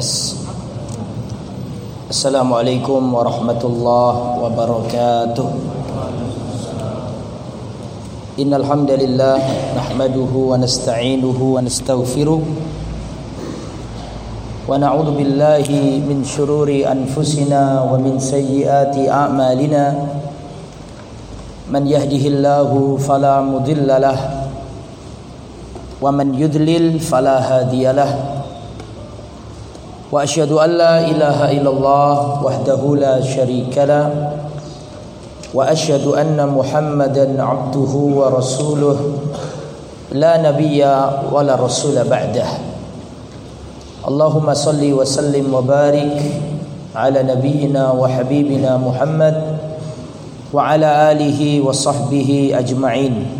Tes. Assalamualaikum warahmatullahi wabarakatuh. Innal hamdalillah nahmaduhu wa nasta'inuhu wa nastaghfiruh wa na'udzu billahi min shururi anfusina wa min sayyiati a'malina man yahdihillahu fala mudilla lahu wa man yudlil fala hadiyalah وأشهد أن لا إله إلا الله وحده لا شريك له وأشهد أن محمدا عبده ورسوله لا نبي ولا رسول بعده. اللهم صل وسلم وبارك على نبينا وحبيبنا محمد وعلى آله وصحبه أجمعين.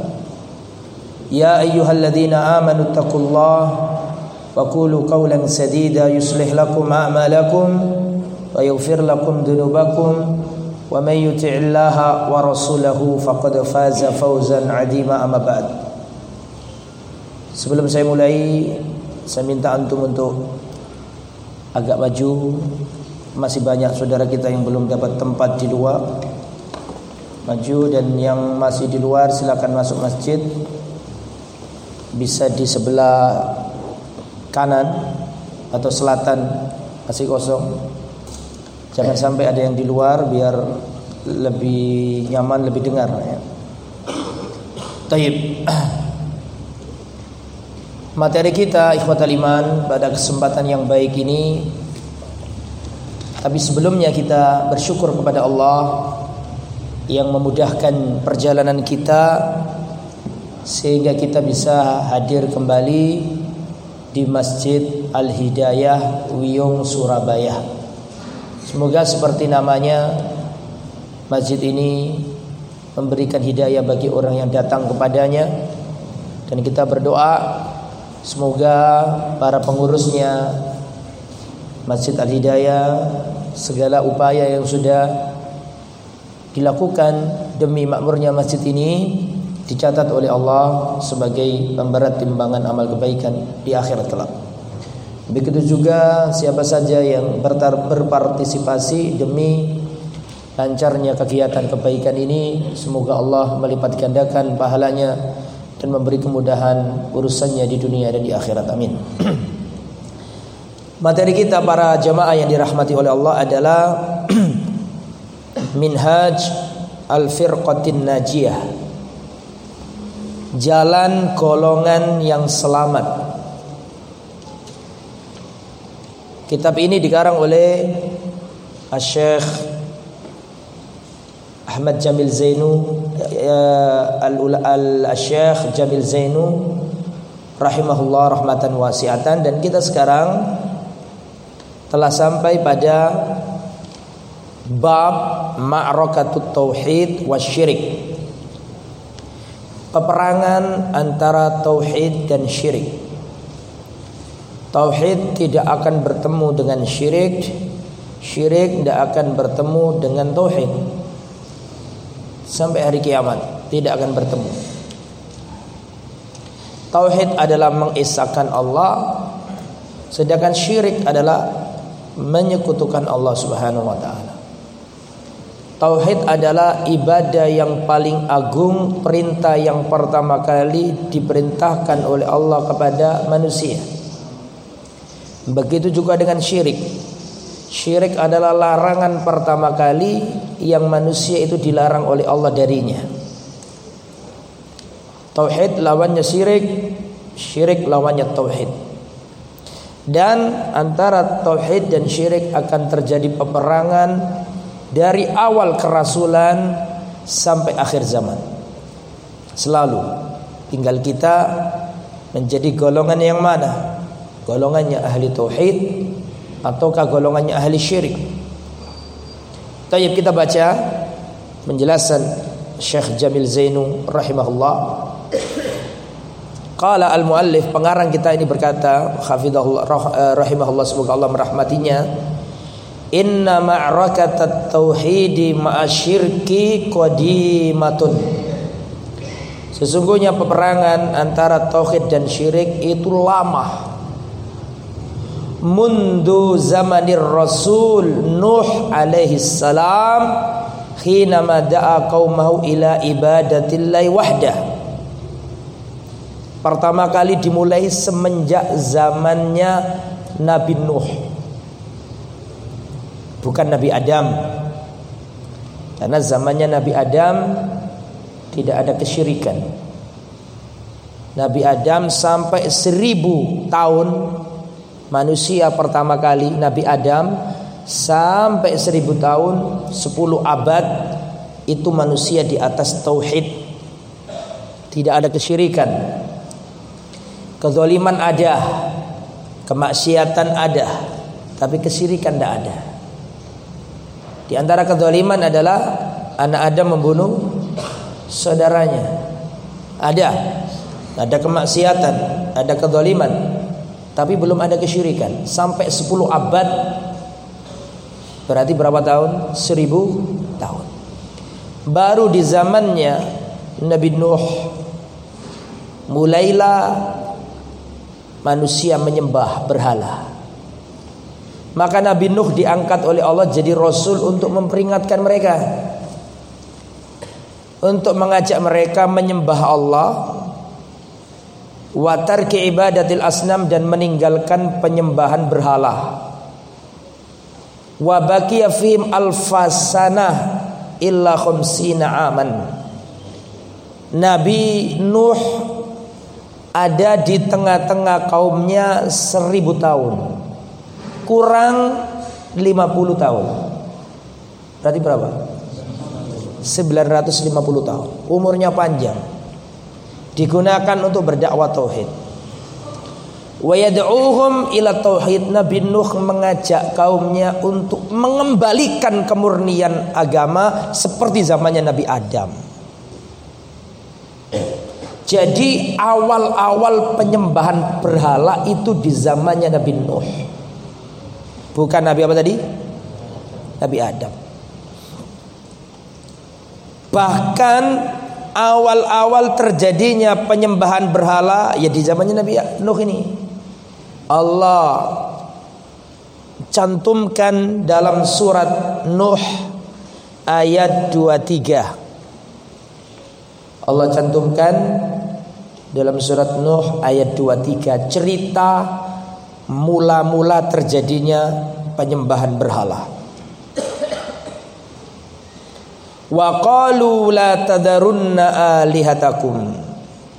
يا أيها الذين آمنوا اتقوا الله وقولوا قولا سديدا يصلح لكم أعمالكم ويغفر لكم ذنوبكم ومن يطع الله ورسوله فقد فاز فوزا عظيما أما بعد Sebelum saya mulai Saya minta antum untuk Agak maju Masih banyak saudara kita yang belum dapat tempat di luar Maju dan yang masih di luar silakan masuk masjid bisa di sebelah kanan atau selatan masih kosong. Jangan sampai ada yang di luar biar lebih nyaman, lebih dengar ya. Taib. Materi kita ikhwatal iman pada kesempatan yang baik ini tapi sebelumnya kita bersyukur kepada Allah yang memudahkan perjalanan kita sehingga kita bisa hadir kembali di Masjid Al-Hidayah Wiyung Surabaya. Semoga seperti namanya masjid ini memberikan hidayah bagi orang yang datang kepadanya dan kita berdoa semoga para pengurusnya Masjid Al-Hidayah segala upaya yang sudah dilakukan demi makmurnya masjid ini dicatat oleh Allah sebagai pemberat timbangan amal kebaikan di akhirat kelak. Begitu juga siapa saja yang berpartisipasi demi lancarnya kegiatan kebaikan ini, semoga Allah melipat gandakan pahalanya dan memberi kemudahan urusannya di dunia dan di akhirat. Amin. Materi kita para jamaah yang dirahmati oleh Allah adalah Minhaj Al-Firqatin Najiyah jalan golongan yang selamat. Kitab ini dikarang oleh Syekh Ahmad Jamil Zainu Al-Syekh Jamil Zainu rahimahullah rahmatan wasiatan dan kita sekarang telah sampai pada bab ma'rakatut tauhid wasyirik peperangan antara tauhid dan syirik. Tauhid tidak akan bertemu dengan syirik, syirik tidak akan bertemu dengan tauhid. Sampai hari kiamat tidak akan bertemu. Tauhid adalah mengisahkan Allah, sedangkan syirik adalah menyekutukan Allah Subhanahu wa taala. Tauhid adalah ibadah yang paling agung, perintah yang pertama kali diperintahkan oleh Allah kepada manusia. Begitu juga dengan syirik. Syirik adalah larangan pertama kali yang manusia itu dilarang oleh Allah darinya. Tauhid lawannya syirik, syirik lawannya tauhid. Dan antara tauhid dan syirik akan terjadi peperangan dari awal kerasulan sampai akhir zaman. Selalu tinggal kita menjadi golongan yang mana? Golongannya ahli tauhid ataukah golongannya ahli syirik? Tayyib kita baca penjelasan Syekh Jamil Zainu rahimahullah. Qala al-muallif pengarang kita ini berkata hafizahullah eh, rahimahullah semoga Allah merahmatinya Inna ma'rakatat tauhidi ma'asyirki qadimatun. Sesungguhnya peperangan antara tauhid dan syirik itu lama. Mundu zamanir Rasul Nuh alaihi salam Khina da'a qaumahu ila ibadatillahi wahdah. Pertama kali dimulai semenjak zamannya Nabi Nuh bukan Nabi Adam. Karena zamannya Nabi Adam tidak ada kesyirikan. Nabi Adam sampai seribu tahun manusia pertama kali Nabi Adam sampai seribu tahun sepuluh abad itu manusia di atas tauhid tidak ada kesyirikan kezaliman ada kemaksiatan ada tapi kesyirikan tidak ada di antara kezaliman adalah anak Adam membunuh saudaranya. Ada. Ada kemaksiatan, ada kezaliman. Tapi belum ada kesyirikan. Sampai 10 abad berarti berapa tahun? 1000 tahun. Baru di zamannya Nabi Nuh mulailah manusia menyembah berhala. Maka Nabi Nuh diangkat oleh Allah jadi rasul untuk memperingatkan mereka. Untuk mengajak mereka menyembah Allah wa tarki ibadatil asnam dan meninggalkan penyembahan berhala. Wa baqiya fihim alfasanah illa khamsina aman. Nabi Nuh ada di tengah-tengah kaumnya seribu tahun kurang 50 tahun. Berarti berapa? 950 tahun. Umurnya panjang. Digunakan untuk berdakwah tauhid. Wa yad'uhum ila tauhid Nabi Nuh mengajak kaumnya untuk mengembalikan kemurnian agama seperti zamannya Nabi Adam. Jadi awal-awal penyembahan berhala itu di zamannya Nabi Nuh. Bukan Nabi apa tadi? Nabi Adam. Bahkan awal-awal terjadinya penyembahan berhala ya di zamannya Nabi Nuh ini. Allah cantumkan dalam surat Nuh ayat 23. Allah cantumkan dalam surat Nuh ayat 23 cerita mula-mula terjadinya penyembahan berhala. Wa qalu la tadarunna alihatakum.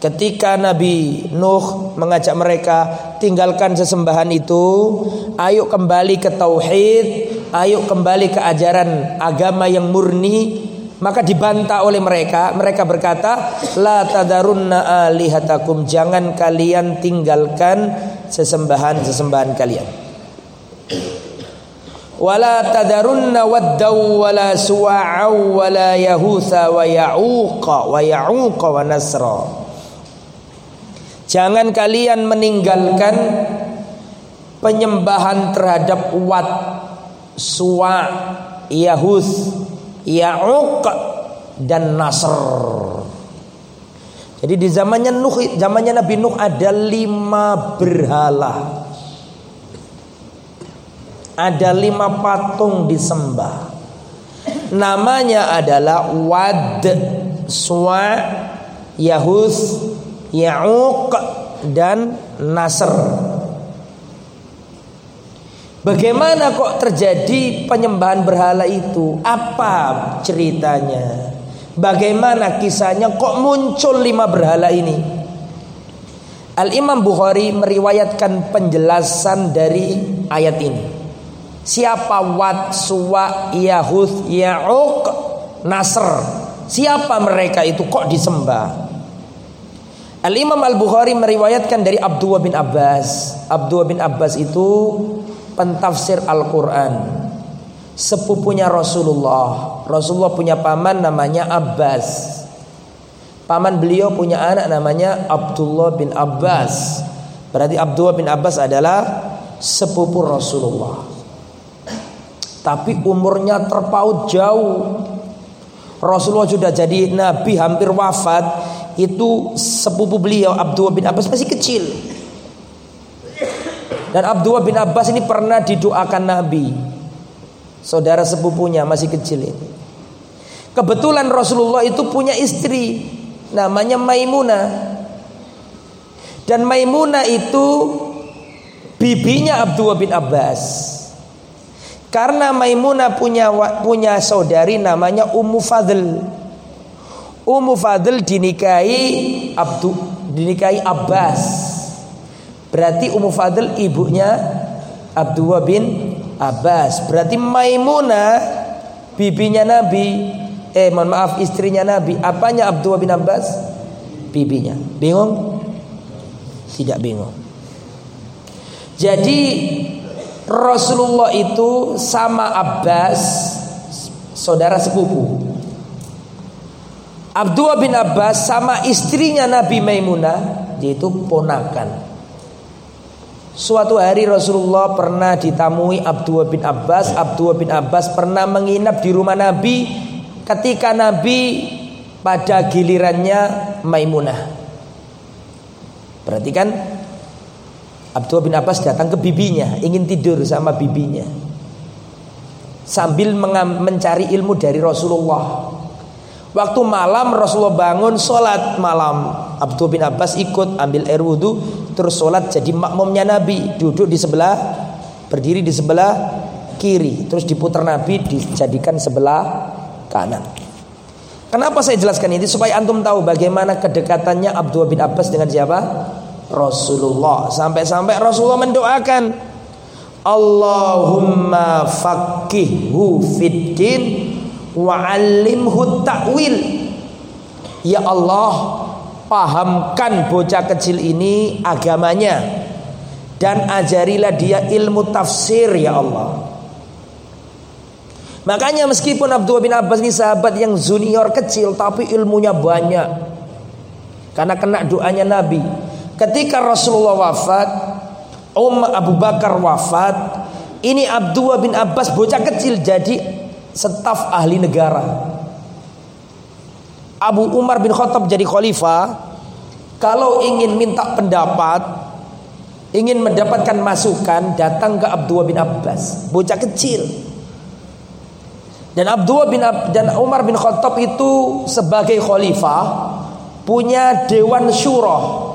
Ketika Nabi Nuh mengajak mereka tinggalkan sesembahan itu, ayo kembali ke tauhid, ayo kembali ke ajaran agama yang murni, maka dibantah oleh mereka. Mereka berkata, la tadarunna alihatakum, jangan kalian tinggalkan sesembahan-sesembahan kalian. Wala tadarunna waddaw wala suwa'aw wala yahutha wa ya'uqa wa ya'uqa wa nasra. Jangan kalian meninggalkan penyembahan terhadap Wat, Suwa, Yahuth, Ya'uq dan Nasr. Jadi di zamannya Nuh, zamannya Nabi Nuh ada lima berhala. Ada lima patung disembah. Namanya adalah Wad, Swa, Yahus, Ya'uq dan Nasr. Bagaimana kok terjadi penyembahan berhala itu? Apa ceritanya? Bagaimana kisahnya kok muncul lima berhala ini? Al-Imam Bukhari meriwayatkan penjelasan dari ayat ini. Siapa Wat, Suwa, Yahuth, Ya'uq, Nasr? Siapa mereka itu kok disembah? Al-Imam Al-Bukhari meriwayatkan dari Abdullah bin Abbas. Abdullah bin Abbas itu pentafsir Al-Quran. Sepupunya Rasulullah. Rasulullah punya paman namanya Abbas. Paman beliau punya anak namanya Abdullah bin Abbas. Berarti Abdullah bin Abbas adalah sepupu Rasulullah. Tapi umurnya terpaut jauh. Rasulullah sudah jadi nabi hampir wafat itu sepupu beliau Abdullah bin Abbas masih kecil. Dan Abdullah bin Abbas ini pernah didoakan Nabi. Saudara sepupunya masih kecil ini. Kebetulan Rasulullah itu punya istri namanya Maimunah. Dan Maimunah itu bibinya Abdullah bin Abbas. Karena Maimunah punya punya saudari namanya Ummu Fadl. Ummu Fadl dinikahi Abdu dinikahi Abbas. Berarti Ummu Fadl ibunya Abdullah bin Abbas. Berarti Maimunah bibinya Nabi. Eh mohon maaf istrinya Nabi. Apanya Abdullah bin Abbas? Bibinya. Bingung? Tidak bingung. Jadi Rasulullah itu sama Abbas saudara sepupu. Abdullah bin Abbas sama istrinya Nabi Maimunah yaitu ponakan. Suatu hari Rasulullah pernah ditamui Abdullah bin Abbas. Abdullah bin Abbas pernah menginap di rumah Nabi ketika Nabi pada gilirannya Maimunah. Perhatikan Abdullah bin Abbas datang ke bibinya, ingin tidur sama bibinya. Sambil mencari ilmu dari Rasulullah. Waktu malam Rasulullah bangun sholat malam Abdul bin Abbas ikut ambil air wudhu Terus sholat jadi makmumnya Nabi. Duduk di sebelah Berdiri di sebelah kiri. Terus diputar Nabi dijadikan sebelah kanan. Kenapa saya jelaskan ini? Supaya antum tahu bagaimana kedekatannya Abdul bin Abbas dengan siapa? Rasulullah. Sampai-sampai Rasulullah mendoakan Allahumma fakihhu fiddin wa'allimhu ta'wil. Ya Allah pahamkan bocah kecil ini agamanya dan ajarilah dia ilmu tafsir ya Allah Makanya meskipun Abdullah bin Abbas ini sahabat yang junior kecil tapi ilmunya banyak. Karena kena doanya Nabi. Ketika Rasulullah wafat, Umar Abu Bakar wafat, ini Abdullah bin Abbas bocah kecil jadi staf ahli negara. Abu Umar bin Khattab jadi khalifah. Kalau ingin minta pendapat, ingin mendapatkan masukan, datang ke Abdullah bin Abbas, bocah kecil. Dan Abdullah bin Ab dan Umar bin Khattab itu sebagai khalifah punya dewan syuro.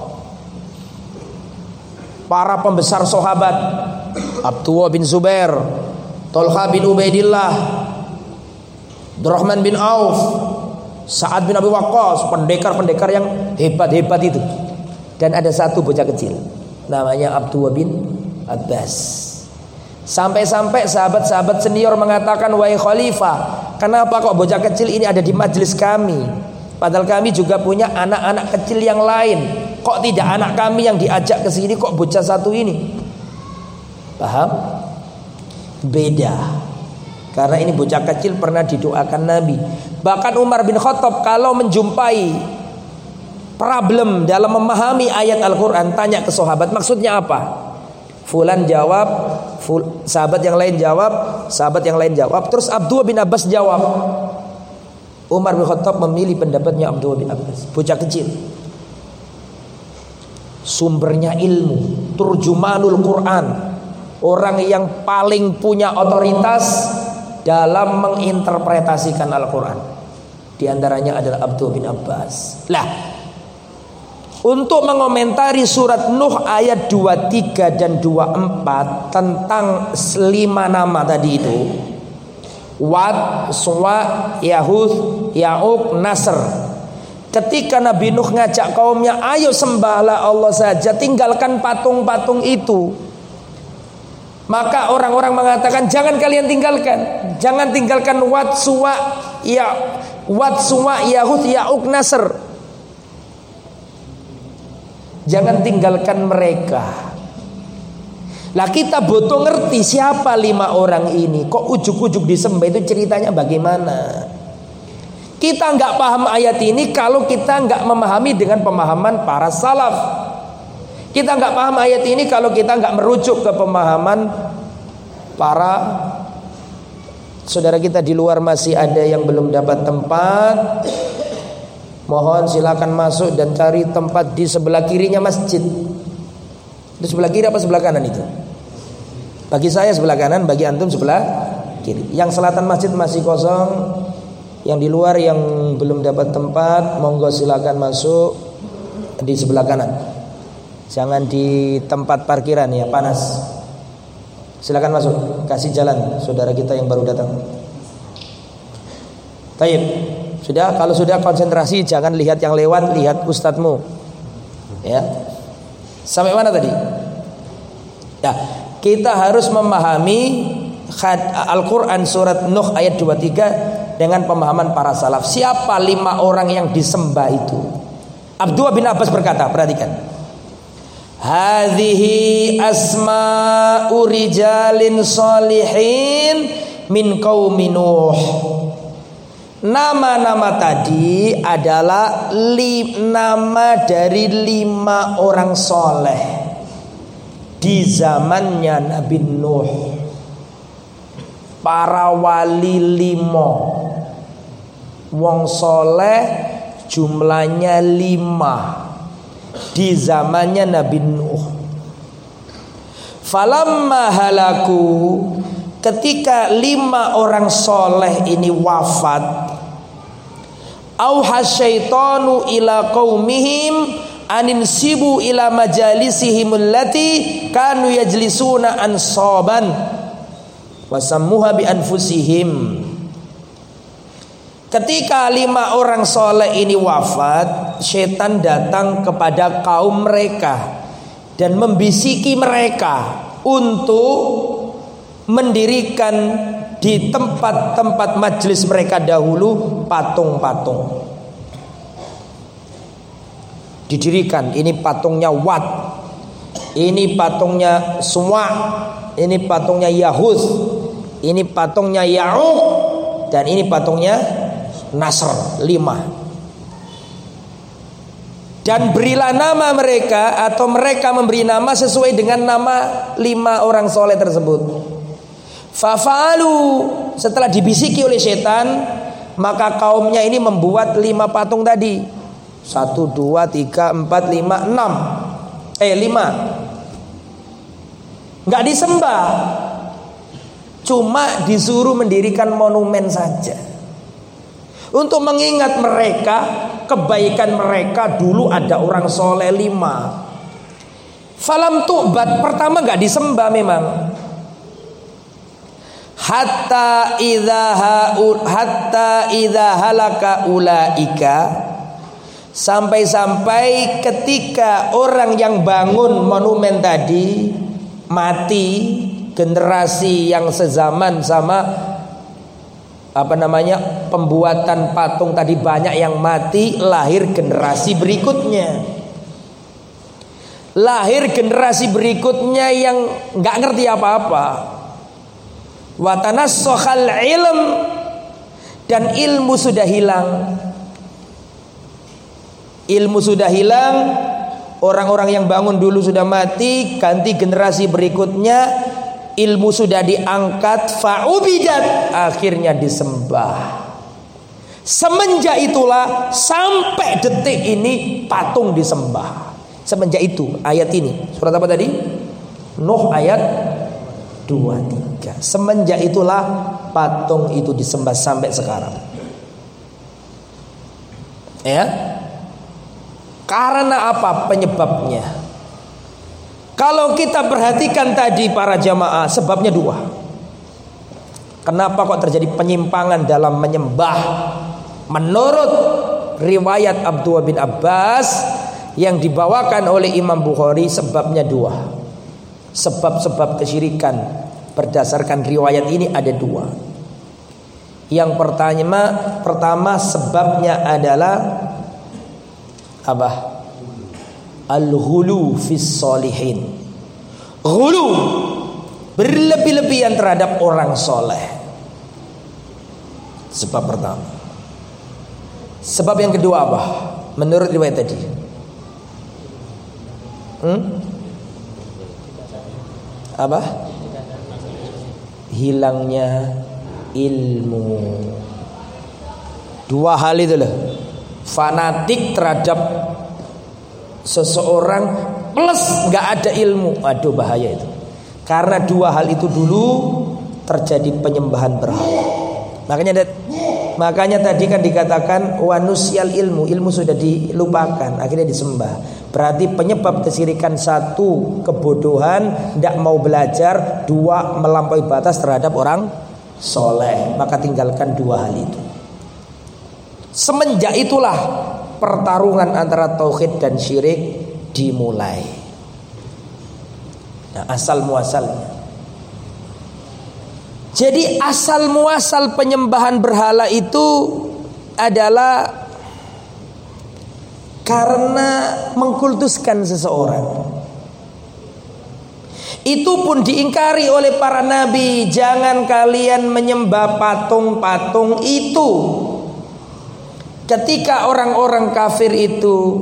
Para pembesar sahabat Abdullah bin Zubair, Tolha bin Ubaidillah, Abdurrahman bin Auf, Sa'ad bin Abi Waqqas, pendekar-pendekar yang hebat-hebat itu. Dan ada satu bocah kecil namanya Abdullah bin Abbas. Sampai-sampai sahabat-sahabat senior mengatakan, "Wahai khalifah, kenapa kok bocah kecil ini ada di majelis kami? Padahal kami juga punya anak-anak kecil yang lain. Kok tidak anak kami yang diajak ke sini kok bocah satu ini?" Paham? Beda. Karena ini bocah kecil pernah didoakan Nabi. Bahkan Umar bin Khattab kalau menjumpai problem dalam memahami ayat Al-Quran tanya ke sahabat maksudnya apa? Fulan jawab, ful, sahabat yang lain jawab, sahabat yang lain jawab. Terus Abdullah bin Abbas jawab. Umar bin Khattab memilih pendapatnya Abdullah bin Abbas, bocah kecil. Sumbernya ilmu, turjumanul Quran, orang yang paling punya otoritas dalam menginterpretasikan Al-Quran. Di antaranya adalah Abdul bin Abbas. Lah, untuk mengomentari surat Nuh ayat 23 dan 24 tentang lima nama tadi itu. Wad, Suwa, Yahud, Nasr. Ketika Nabi Nuh ngajak kaumnya, ayo sembahlah Allah saja, tinggalkan patung-patung itu. Maka orang-orang mengatakan jangan kalian tinggalkan, jangan tinggalkan wat suwa ya wat suwa yahud yauk nasr. Jangan tinggalkan mereka. Lah kita butuh ngerti siapa lima orang ini. Kok ujuk-ujuk disembah itu ceritanya bagaimana? Kita nggak paham ayat ini kalau kita nggak memahami dengan pemahaman para salaf. Kita nggak paham ayat ini kalau kita nggak merujuk ke pemahaman para saudara kita di luar masih ada yang belum dapat tempat. Mohon silakan masuk dan cari tempat di sebelah kirinya masjid. Di sebelah kiri apa sebelah kanan itu? Bagi saya sebelah kanan, bagi antum sebelah kiri. Yang selatan masjid masih kosong. Yang di luar yang belum dapat tempat, monggo silakan masuk di sebelah kanan. Jangan di tempat parkiran ya, panas. Silakan masuk, kasih jalan saudara kita yang baru datang. Taib. Sudah, kalau sudah konsentrasi jangan lihat yang lewat, lihat ustadzmu. Ya. Sampai mana tadi? Ya, kita harus memahami Al-Quran surat Nuh ayat 23 dengan pemahaman para salaf. Siapa lima orang yang disembah itu? Abdullah bin Abbas berkata, perhatikan. Hadhihi asma'u rijalin salihin min qaumi Nuh. Nama-nama tadi adalah li, nama dari lima orang soleh di zamannya Nabi Nuh. Para wali limo wong soleh jumlahnya lima di zamannya Nabi Nuh. Falamma halaku ketika lima orang soleh ini wafat auha syaitanu ila qaumihim anin sibu ila majalisihim allati kanu yajlisuna ansaban wasammuha bi anfusihim Ketika lima orang soleh ini wafat, setan datang kepada kaum mereka dan membisiki mereka untuk mendirikan di tempat-tempat majelis mereka dahulu patung-patung didirikan. Ini patungnya Wat. Ini patungnya Suwa. Ini patungnya Yahud. Ini patungnya Ya'uq dan ini patungnya Nasr lima. Dan berilah nama mereka atau mereka memberi nama sesuai dengan nama lima orang soleh tersebut. Fafalu setelah dibisiki oleh setan maka kaumnya ini membuat lima patung tadi. Satu, dua, tiga, empat, lima, enam. Eh lima. Nggak disembah. Cuma disuruh mendirikan monumen saja Untuk mengingat mereka Kebaikan mereka Dulu ada orang soleh lima. Falam tu'bat Pertama nggak disembah memang. Hatta idha hatta idha halaka ulaika. Sampai-sampai ketika orang yang bangun monumen tadi mati, generasi yang sezaman sama apa namanya pembuatan patung tadi banyak yang mati, lahir generasi berikutnya. Lahir generasi berikutnya yang nggak ngerti apa-apa. Watanas sohal ilm dan ilmu sudah hilang Ilmu sudah hilang, orang-orang yang bangun dulu sudah mati, ganti generasi berikutnya, ilmu sudah diangkat, faubidat, akhirnya disembah. Semenjak itulah sampai detik ini patung disembah. Semenjak itu ayat ini. Surat apa tadi? Nuh ayat 23. Semenjak itulah patung itu disembah sampai sekarang. Ya. Karena apa penyebabnya? Kalau kita perhatikan tadi para jamaah sebabnya dua. Kenapa kok terjadi penyimpangan dalam menyembah? Menurut riwayat Abdullah bin Abbas yang dibawakan oleh Imam Bukhari sebabnya dua. Sebab-sebab kesyirikan berdasarkan riwayat ini ada dua. Yang pertama, pertama sebabnya adalah apa? Al-ghulu fis solihin. Ghulu berlebih-lebihan terhadap orang soleh. Sebab pertama. Sebab yang kedua apa? Menurut riwayat tadi. Hmm? Apa? Hilangnya ilmu. Dua hal itu loh. Fanatik terhadap seseorang plus nggak ada ilmu. Aduh bahaya itu. Karena dua hal itu dulu terjadi penyembahan berhala. Makanya makanya tadi kan dikatakan wanusial ilmu, ilmu sudah dilupakan, akhirnya disembah. Berarti penyebab kesirikan satu kebodohan, tidak mau belajar, dua melampaui batas terhadap orang soleh. Maka tinggalkan dua hal itu. Semenjak itulah pertarungan antara tauhid dan syirik dimulai. Nah, asal muasalnya. Jadi asal muasal penyembahan berhala itu adalah karena mengkultuskan seseorang. Itu pun diingkari oleh para nabi, jangan kalian menyembah patung-patung itu. Ketika orang-orang kafir itu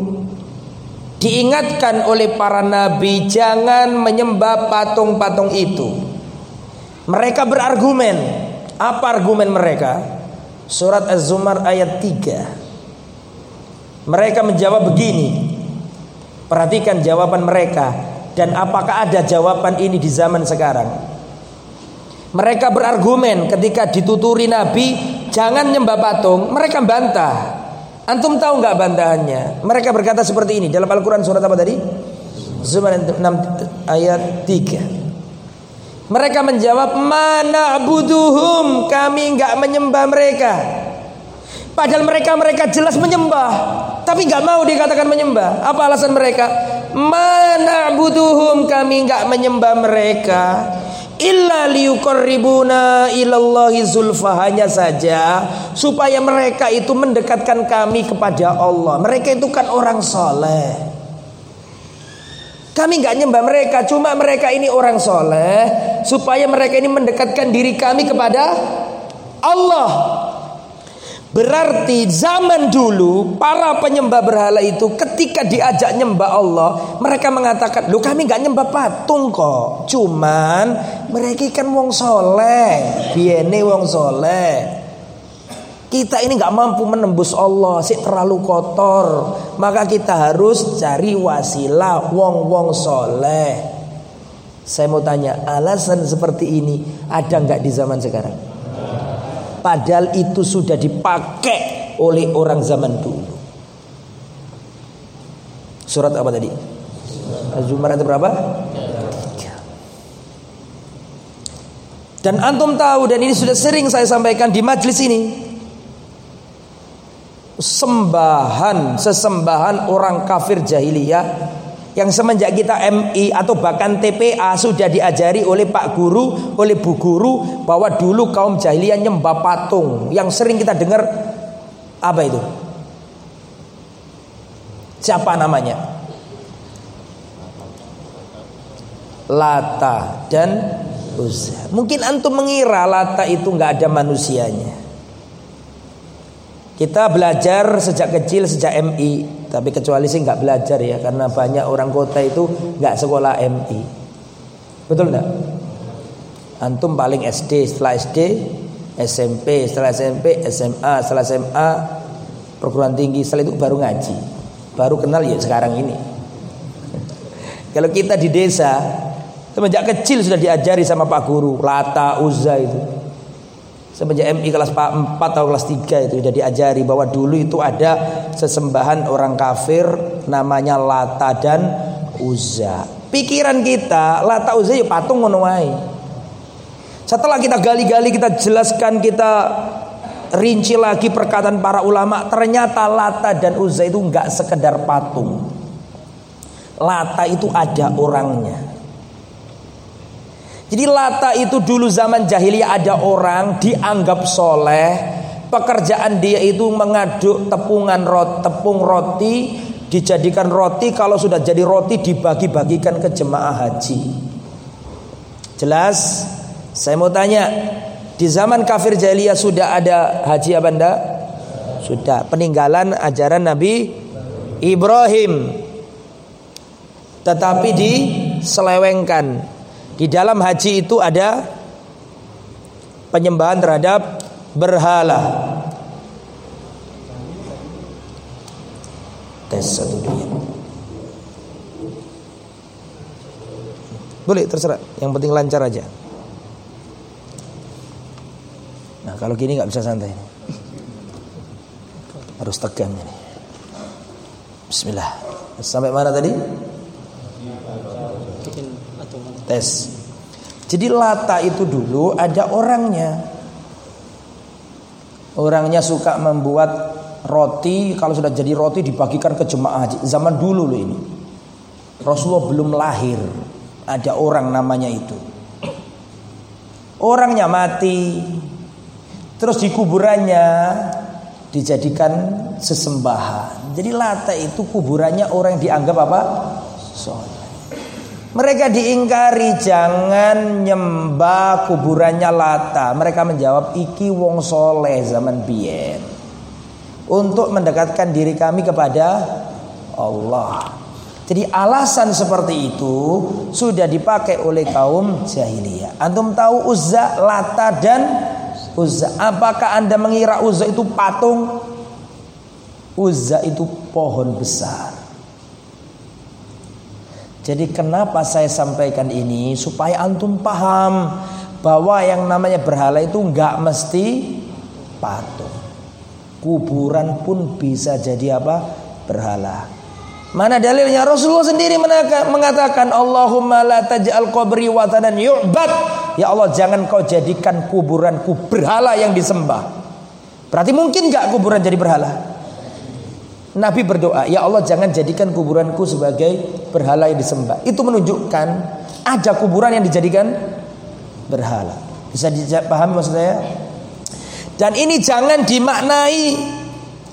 diingatkan oleh para nabi jangan menyembah patung-patung itu. Mereka berargumen. Apa argumen mereka? Surat Az-Zumar ayat 3. Mereka menjawab begini. Perhatikan jawaban mereka dan apakah ada jawaban ini di zaman sekarang? Mereka berargumen ketika dituturi Nabi jangan nyembah patung, mereka bantah. Antum tahu nggak bantahannya? Mereka berkata seperti ini dalam Al-Quran surat apa tadi? Zumar 6 ayat 3. Mereka menjawab, "Mana buduhum? Kami nggak menyembah mereka." Padahal mereka mereka jelas menyembah, tapi nggak mau dikatakan menyembah. Apa alasan mereka? Mana buduhum? Kami nggak menyembah mereka illa liyuqarribuna ilallahi zulfa hanya saja supaya mereka itu mendekatkan kami kepada Allah. Mereka itu kan orang soleh. Kami nggak nyembah mereka, cuma mereka ini orang soleh supaya mereka ini mendekatkan diri kami kepada Allah. Berarti zaman dulu para penyembah berhala itu ketika diajak nyembah Allah, mereka mengatakan, "Lu kami nggak nyembah patung kok. Cuman mereka kan wong soleh, biene wong soleh. Kita ini nggak mampu menembus Allah, sih terlalu kotor. Maka kita harus cari wasilah wong-wong soleh." Saya mau tanya, alasan seperti ini ada nggak di zaman sekarang? Padahal itu sudah dipakai oleh orang zaman dulu. Surat apa tadi? Az-Zumar berapa? Dan antum tahu dan ini sudah sering saya sampaikan di majelis ini. Sembahan, sesembahan orang kafir jahiliyah yang semenjak kita MI atau bahkan TPA sudah diajari oleh Pak Guru, oleh Bu Guru bahwa dulu kaum jahiliyah nyembah patung. Yang sering kita dengar apa itu? Siapa namanya? Lata dan Uzza. Mungkin antum mengira Lata itu nggak ada manusianya. Kita belajar sejak kecil sejak MI tapi kecuali sih nggak belajar ya karena banyak orang kota itu nggak sekolah MI. Betul nggak? Antum paling SD setelah SD, SMP setelah SMP, SMA setelah SMA, perguruan tinggi setelah itu baru ngaji, baru kenal ya sekarang ini. Kalau kita di desa semenjak kecil sudah diajari sama Pak Guru Lata Uzza itu Semenjak MI kelas 4 atau kelas 3 itu sudah diajari bahwa dulu itu ada sesembahan orang kafir namanya Lata dan Uzza. Pikiran kita Lata Uzza ya patung ngono Setelah kita gali-gali kita jelaskan kita rinci lagi perkataan para ulama ternyata Lata dan Uzza itu enggak sekedar patung. Lata itu ada orangnya. Jadi Lata itu dulu zaman jahiliyah ada orang dianggap soleh. Pekerjaan dia itu mengaduk tepungan roti, tepung roti dijadikan roti kalau sudah jadi roti dibagi-bagikan ke jemaah haji. Jelas? Saya mau tanya, di zaman kafir jahiliyah sudah ada haji apa enggak? Sudah. Peninggalan ajaran Nabi Ibrahim. Tetapi diselewengkan. Di dalam haji itu ada penyembahan terhadap berhala. Tes satu dua. Boleh terserah, yang penting lancar aja. Nah kalau gini nggak bisa santai, harus tegang ini. Bismillah. Sampai mana tadi? Tes. Jadi lata itu dulu ada orangnya. Orangnya suka membuat roti. Kalau sudah jadi roti dibagikan ke jemaah haji. Zaman dulu loh ini. Rasulullah belum lahir. Ada orang namanya itu. Orangnya mati. Terus di kuburannya dijadikan sesembahan. Jadi Lata itu kuburannya orang yang dianggap apa? Mereka diingkari jangan nyembah kuburannya Lata. Mereka menjawab iki wong soleh zaman biyen. Untuk mendekatkan diri kami kepada Allah. Jadi alasan seperti itu sudah dipakai oleh kaum jahiliyah. Antum tahu Uzza, Lata dan Uzza. Apakah Anda mengira Uzza itu patung? Uzza itu pohon besar. Jadi kenapa saya sampaikan ini supaya antum paham bahwa yang namanya berhala itu nggak mesti patung. Kuburan pun bisa jadi apa? Berhala. Mana dalilnya? Rasulullah sendiri mengatakan Allahumma la taj'al qabri watanan yu'bad. Ya Allah jangan kau jadikan kuburanku berhala yang disembah. Berarti mungkin gak kuburan jadi berhala? Nabi berdoa, ya Allah jangan jadikan kuburanku sebagai berhala yang disembah. Itu menunjukkan ada kuburan yang dijadikan berhala. Bisa dipahami maksud saya? Dan ini jangan dimaknai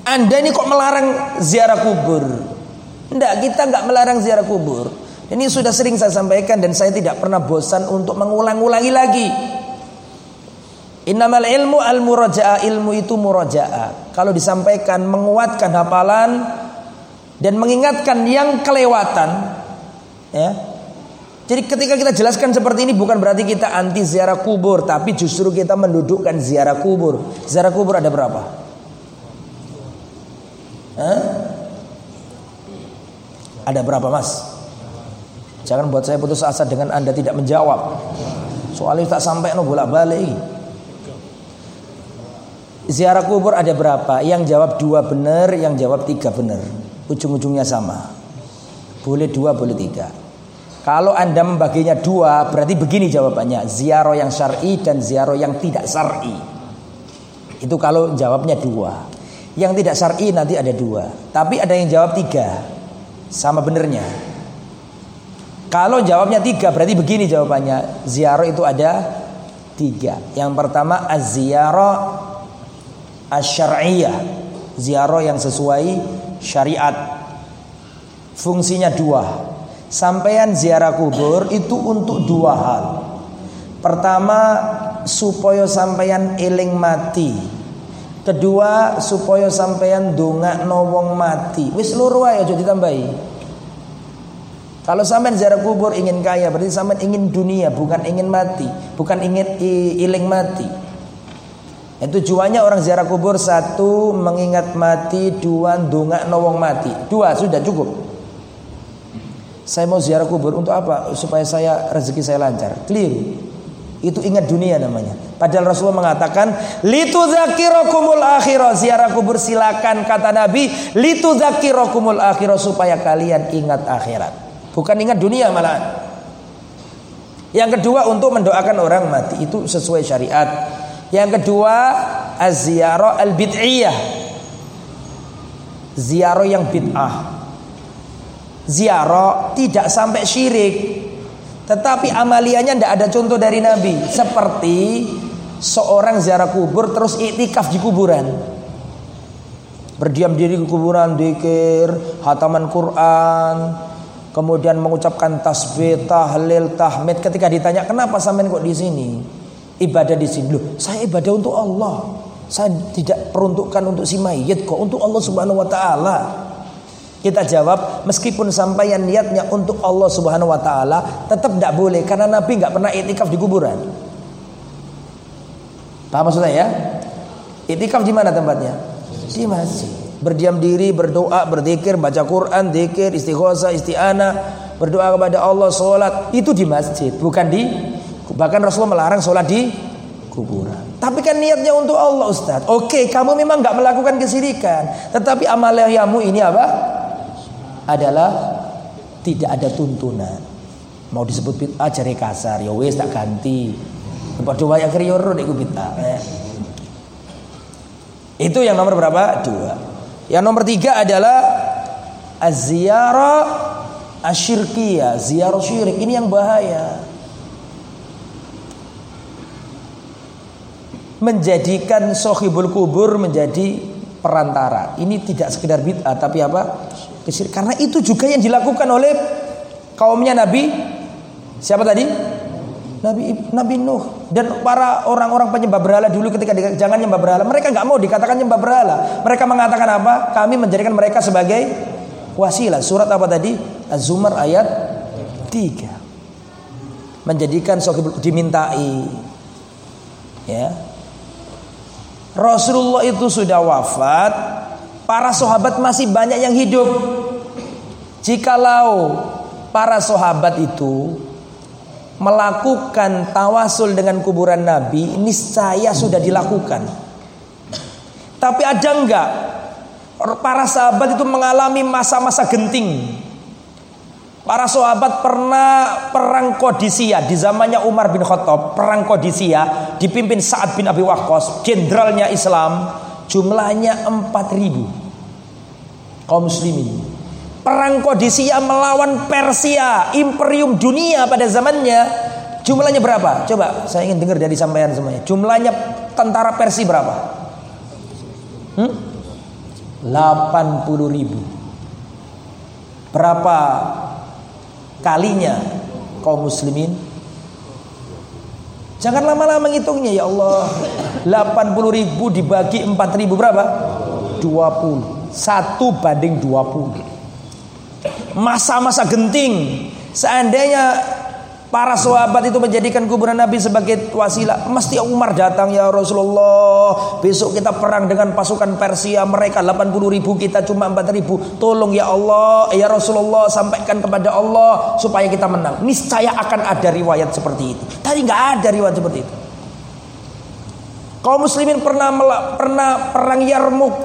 Anda ini kok melarang ziarah kubur. Tidak, kita nggak melarang ziarah kubur. Ini sudah sering saya sampaikan dan saya tidak pernah bosan untuk mengulang-ulangi lagi. Innamal ilmu al murajaah ilmu itu murajaah. Kalau disampaikan menguatkan hafalan dan mengingatkan yang kelewatan, ya. Jadi ketika kita jelaskan seperti ini bukan berarti kita anti ziarah kubur, tapi justru kita mendudukkan ziarah kubur. Ziarah kubur ada berapa? Hah? Ada berapa mas? Jangan buat saya putus asa dengan anda tidak menjawab. Soalnya tak sampai no bolak balik. Ziarah kubur ada berapa? Yang jawab dua benar, yang jawab tiga benar. Ujung-ujungnya sama. Boleh dua, boleh tiga. Kalau anda membaginya dua, berarti begini jawabannya. Ziarah yang syar'i dan ziarah yang tidak syar'i. Itu kalau jawabnya dua. Yang tidak syar'i nanti ada dua. Tapi ada yang jawab tiga. Sama benernya. Kalau jawabnya tiga berarti begini jawabannya. Ziarah itu ada tiga. Yang pertama az-ziarah asy-syar'iyyah. Ziarah yang sesuai syariat. Fungsinya dua. Sampaian ziarah kubur itu untuk dua hal. Pertama supaya sampeyan eling mati. Kedua supaya sampeyan donga wong mati. Wis loro aja aja ditambahi. Kalau sampean ziarah kubur ingin kaya berarti sampean ingin dunia bukan ingin mati, bukan ingin iling mati. Dan tujuannya orang ziarah kubur satu mengingat mati, dua donga wong mati. Dua sudah cukup. Saya mau ziarah kubur untuk apa? Supaya saya rezeki saya lancar. Clear. Itu ingat dunia namanya. Padahal Rasulullah mengatakan, "Litu zakirakumul akhirah." Ziarah kubur silakan kata Nabi, "Litu zakirakumul akhirah" supaya kalian ingat akhirat. Bukan ingat dunia malah. Yang kedua untuk mendoakan orang mati itu sesuai syariat. Yang kedua az-ziyarah al-bid'iyah. Ziarah yang bid'ah. Ziarah tidak sampai syirik, tetapi amaliannya tidak ada contoh dari Nabi. Seperti seorang ziarah kubur terus iktikaf di kuburan. berdiam diri ke kuburan, dikir, hataman Quran, kemudian mengucapkan tasbih, tahlil, tahmid. Ketika ditanya, "Kenapa sampean kok di sini?" Ibadah di sini. Loh, saya ibadah untuk Allah. Saya tidak peruntukkan untuk si mayit kok, untuk Allah Subhanahu wa taala. Kita jawab, meskipun sampaian niatnya untuk Allah Subhanahu wa taala, tetap tidak boleh karena Nabi nggak pernah itikaf di kuburan. Paham maksudnya ya? Itikaf di mana tempatnya? Di masjid. Berdiam diri, berdoa, berzikir, baca Quran, zikir, istighosa, isti'ana, berdoa kepada Allah, sholat itu di masjid, bukan di bahkan Rasulullah melarang sholat di kuburan. Tapi kan niatnya untuk Allah Ustaz. Oke, kamu memang nggak melakukan kesirikan, tetapi amaliyahmu ini apa? adalah tidak ada tuntunan. Mau disebut bid'ah jari kasar, ya wes tak ganti. Padha wae akhir yo nek bid'ah. Eh. Itu yang nomor berapa? Dua. Yang nomor tiga adalah az-ziyarah asyirkiyah, ziarah syirik. Ini yang bahaya. Menjadikan sohibul kubur menjadi perantara. Ini tidak sekedar bid'ah tapi apa? Karena itu juga yang dilakukan oleh kaumnya Nabi. Siapa tadi? Nabi Nabi Nuh. Dan para orang-orang penyembah berhala dulu ketika jangan nyembah berhala. Mereka nggak mau dikatakan nyembah berhala. Mereka mengatakan apa? Kami menjadikan mereka sebagai wasilah. Surat apa tadi? Az-Zumar ayat 3 menjadikan sohib dimintai. Ya Rasulullah itu sudah wafat para sahabat masih banyak yang hidup. Jikalau para sahabat itu melakukan tawasul dengan kuburan Nabi, ini saya sudah dilakukan. Tapi ada enggak para sahabat itu mengalami masa-masa genting? Para sahabat pernah perang Kodisia di zamannya Umar bin Khattab, perang Kodisia dipimpin Sa'ad bin Abi Waqqas, jenderalnya Islam Jumlahnya 4000 kaum muslimin. Perang Kodisia melawan Persia, imperium dunia pada zamannya. Jumlahnya berapa? Coba saya ingin dengar dari sampean semuanya. Jumlahnya tentara Persia berapa? Hmm? 80 ribu. Berapa kalinya kaum muslimin Jangan lama-lama ngitungnya ya Allah. 80 ribu dibagi 4 ribu berapa? 20. Satu banding 20. Masa-masa genting. Seandainya para sahabat itu menjadikan kuburan Nabi sebagai wasilah. Mesti Umar datang ya Rasulullah. Besok kita perang dengan pasukan Persia. Mereka 80 ribu, kita cuma 4 ribu. Tolong ya Allah, ya Rasulullah sampaikan kepada Allah supaya kita menang. Niscaya akan ada riwayat seperti itu. Tadi nggak ada riwayat seperti itu. Kaum muslimin pernah pernah perang Yarmuk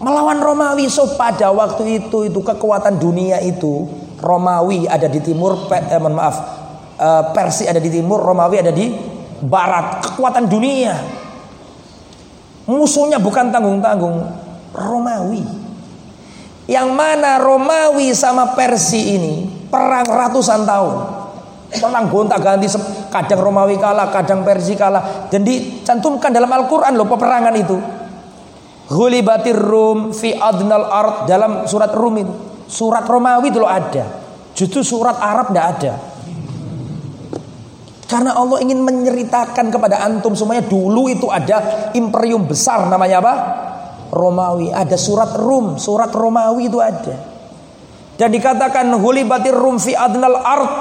melawan Romawi so pada waktu itu itu kekuatan dunia itu Romawi ada di timur, eh, mohon maaf, eh, Persia ada di timur, Romawi ada di barat. Kekuatan dunia. Musuhnya bukan tanggung-tanggung, Romawi. Yang mana Romawi sama Persia ini perang ratusan tahun. Perang gonta ganti kadang Romawi kalah, kadang Persia kalah dan dicantumkan dalam Al-Qur'an loh peperangan itu. Ghulibatir Rum fi adnal art dalam surat Rum. Surat Romawi itu ada. Justru surat Arab tidak ada. Karena Allah ingin menceritakan kepada antum semuanya dulu itu ada imperium besar namanya apa? Romawi. Ada surat Rum, surat Romawi itu ada. Dan dikatakan hulibatir Rum fi adnal art.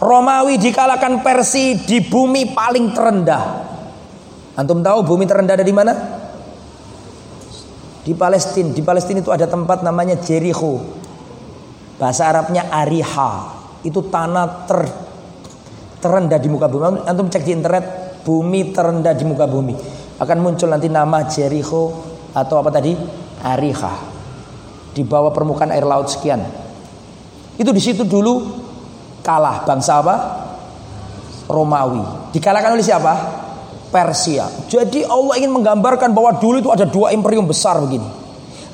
Romawi dikalahkan Persia di bumi paling terendah. Antum tahu bumi terendah ada di mana? Di Palestina. Di Palestina itu ada tempat namanya Jericho. Bahasa Arabnya ariha. Itu tanah ter, terendah di muka bumi. Antum cek di internet bumi terendah di muka bumi. Akan muncul nanti nama Jericho atau apa tadi? Ariha. Di bawah permukaan air laut sekian. Itu di situ dulu kalah bangsa apa? Romawi. Dikalahkan oleh siapa? Persia. Jadi Allah ingin menggambarkan bahwa dulu itu ada dua imperium besar begini.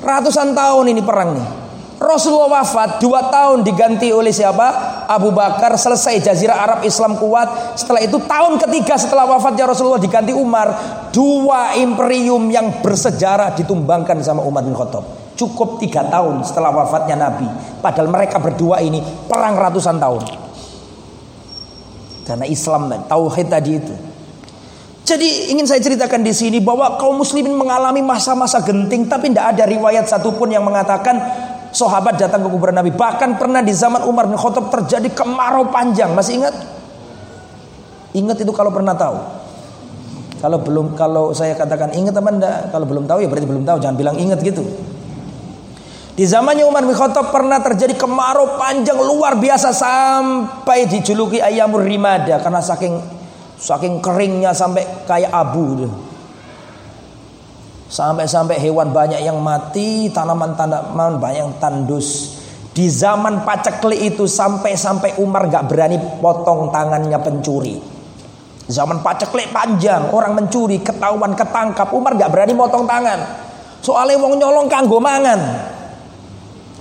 Ratusan tahun ini perang nih. Rasulullah wafat dua tahun diganti oleh siapa? Abu Bakar selesai Jazirah Arab Islam kuat. Setelah itu tahun ketiga setelah wafatnya Rasulullah diganti Umar. Dua imperium yang bersejarah ditumbangkan sama Umar bin Khattab. Cukup tiga tahun setelah wafatnya Nabi. Padahal mereka berdua ini perang ratusan tahun. Karena Islam dan tauhid tadi itu. Jadi ingin saya ceritakan di sini bahwa kaum muslimin mengalami masa-masa genting tapi tidak ada riwayat satupun yang mengatakan sahabat datang ke kuburan Nabi. Bahkan pernah di zaman Umar bin Khattab terjadi kemarau panjang. Masih ingat? Ingat itu kalau pernah tahu. Kalau belum kalau saya katakan ingat apa enggak? Kalau belum tahu ya berarti belum tahu. Jangan bilang ingat gitu. Di zamannya Umar bin Khattab pernah terjadi kemarau panjang luar biasa sampai dijuluki ayamur rimada karena saking Saking keringnya sampai kayak abu Sampai-sampai hewan banyak yang mati, tanaman-tanaman banyak yang tandus. Di zaman pacekli itu sampai-sampai Umar gak berani potong tangannya pencuri. Zaman pacekli panjang, orang mencuri, ketahuan, ketangkap. Umar gak berani potong tangan. Soalnya wong nyolong kanggo mangan.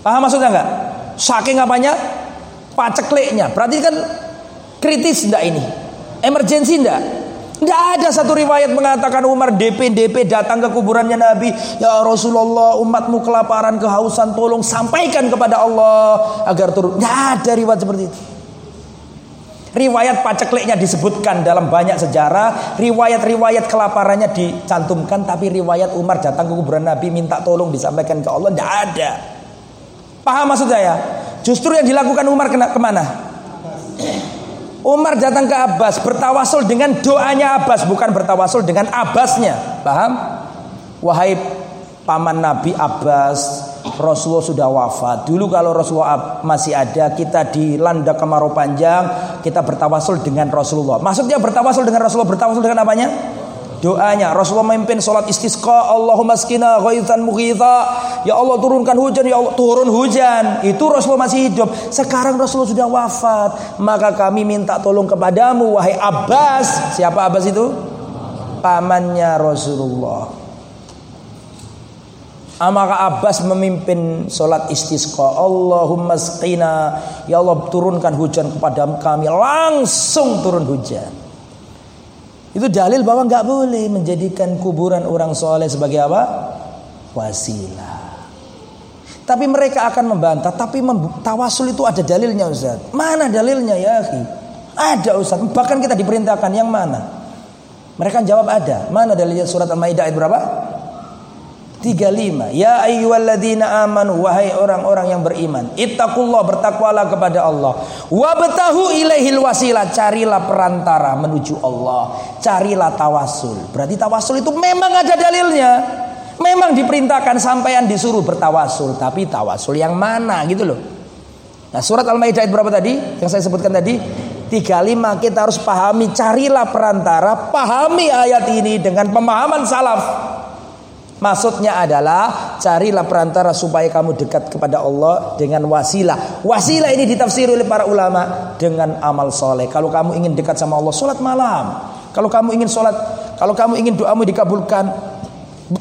Paham maksudnya nggak? Saking apanya? Pacekliknya. Berarti kan kritis enggak ini? Emergensi enggak? Tidak ada satu riwayat mengatakan Umar DP-DP datang ke kuburannya Nabi. Ya Rasulullah umatmu kelaparan, kehausan, tolong sampaikan kepada Allah agar turun. Tidak ada riwayat seperti itu. Riwayat pacekliknya disebutkan dalam banyak sejarah. Riwayat-riwayat kelaparannya dicantumkan. Tapi riwayat Umar datang ke kuburan Nabi minta tolong disampaikan ke Allah. Tidak ada. Paham maksud saya? Justru yang dilakukan Umar kena ke mana? Umar datang ke Abbas bertawasul dengan doanya Abbas bukan bertawasul dengan Abbasnya. Paham? Wahai paman Nabi Abbas, Rasulullah sudah wafat. Dulu kalau Rasulullah masih ada, kita dilanda kemarau panjang, kita bertawasul dengan Rasulullah. Maksudnya bertawasul dengan Rasulullah, bertawasul dengan apanya? Doanya Rasulullah memimpin sholat istisqa Allahumma skina ghaithan mughitha ya Allah turunkan hujan ya Allah turun hujan. Itu Rasulullah masih hidup. Sekarang Rasulullah sudah wafat. Maka kami minta tolong kepadamu wahai Abbas. Siapa Abbas itu? Pamannya Rasulullah. Ah, maka Abbas memimpin sholat istisqa. Allahumma skina Ya Allah turunkan hujan kepada kami. Langsung turun hujan itu dalil bahwa nggak boleh menjadikan kuburan orang soleh sebagai apa? Wasilah. Tapi mereka akan membantah. Tapi tawasul itu ada dalilnya Ustaz. Mana dalilnya ya? Ada Ustaz. Bahkan kita diperintahkan yang mana? Mereka jawab ada. Mana dalilnya surat Al-Maidah ayat berapa? 35 Ya ayyuhalladzina amanu wahai orang-orang yang beriman. Ittaqullah bertakwalah kepada Allah. Wabtahu ilaihil wasilah. Carilah perantara menuju Allah. Carilah tawasul. Berarti tawasul itu memang ada dalilnya. Memang diperintahkan sampean disuruh bertawasul. Tapi tawasul yang mana gitu loh. Nah surat Al-Maidah berapa tadi? Yang saya sebutkan tadi? 35 kita harus pahami. Carilah perantara. Pahami ayat ini dengan pemahaman salaf Maksudnya adalah carilah perantara supaya kamu dekat kepada Allah dengan wasilah. Wasilah ini ditafsir oleh para ulama dengan amal soleh. Kalau kamu ingin dekat sama Allah, sholat malam. Kalau kamu ingin sholat, kalau kamu ingin doamu dikabulkan,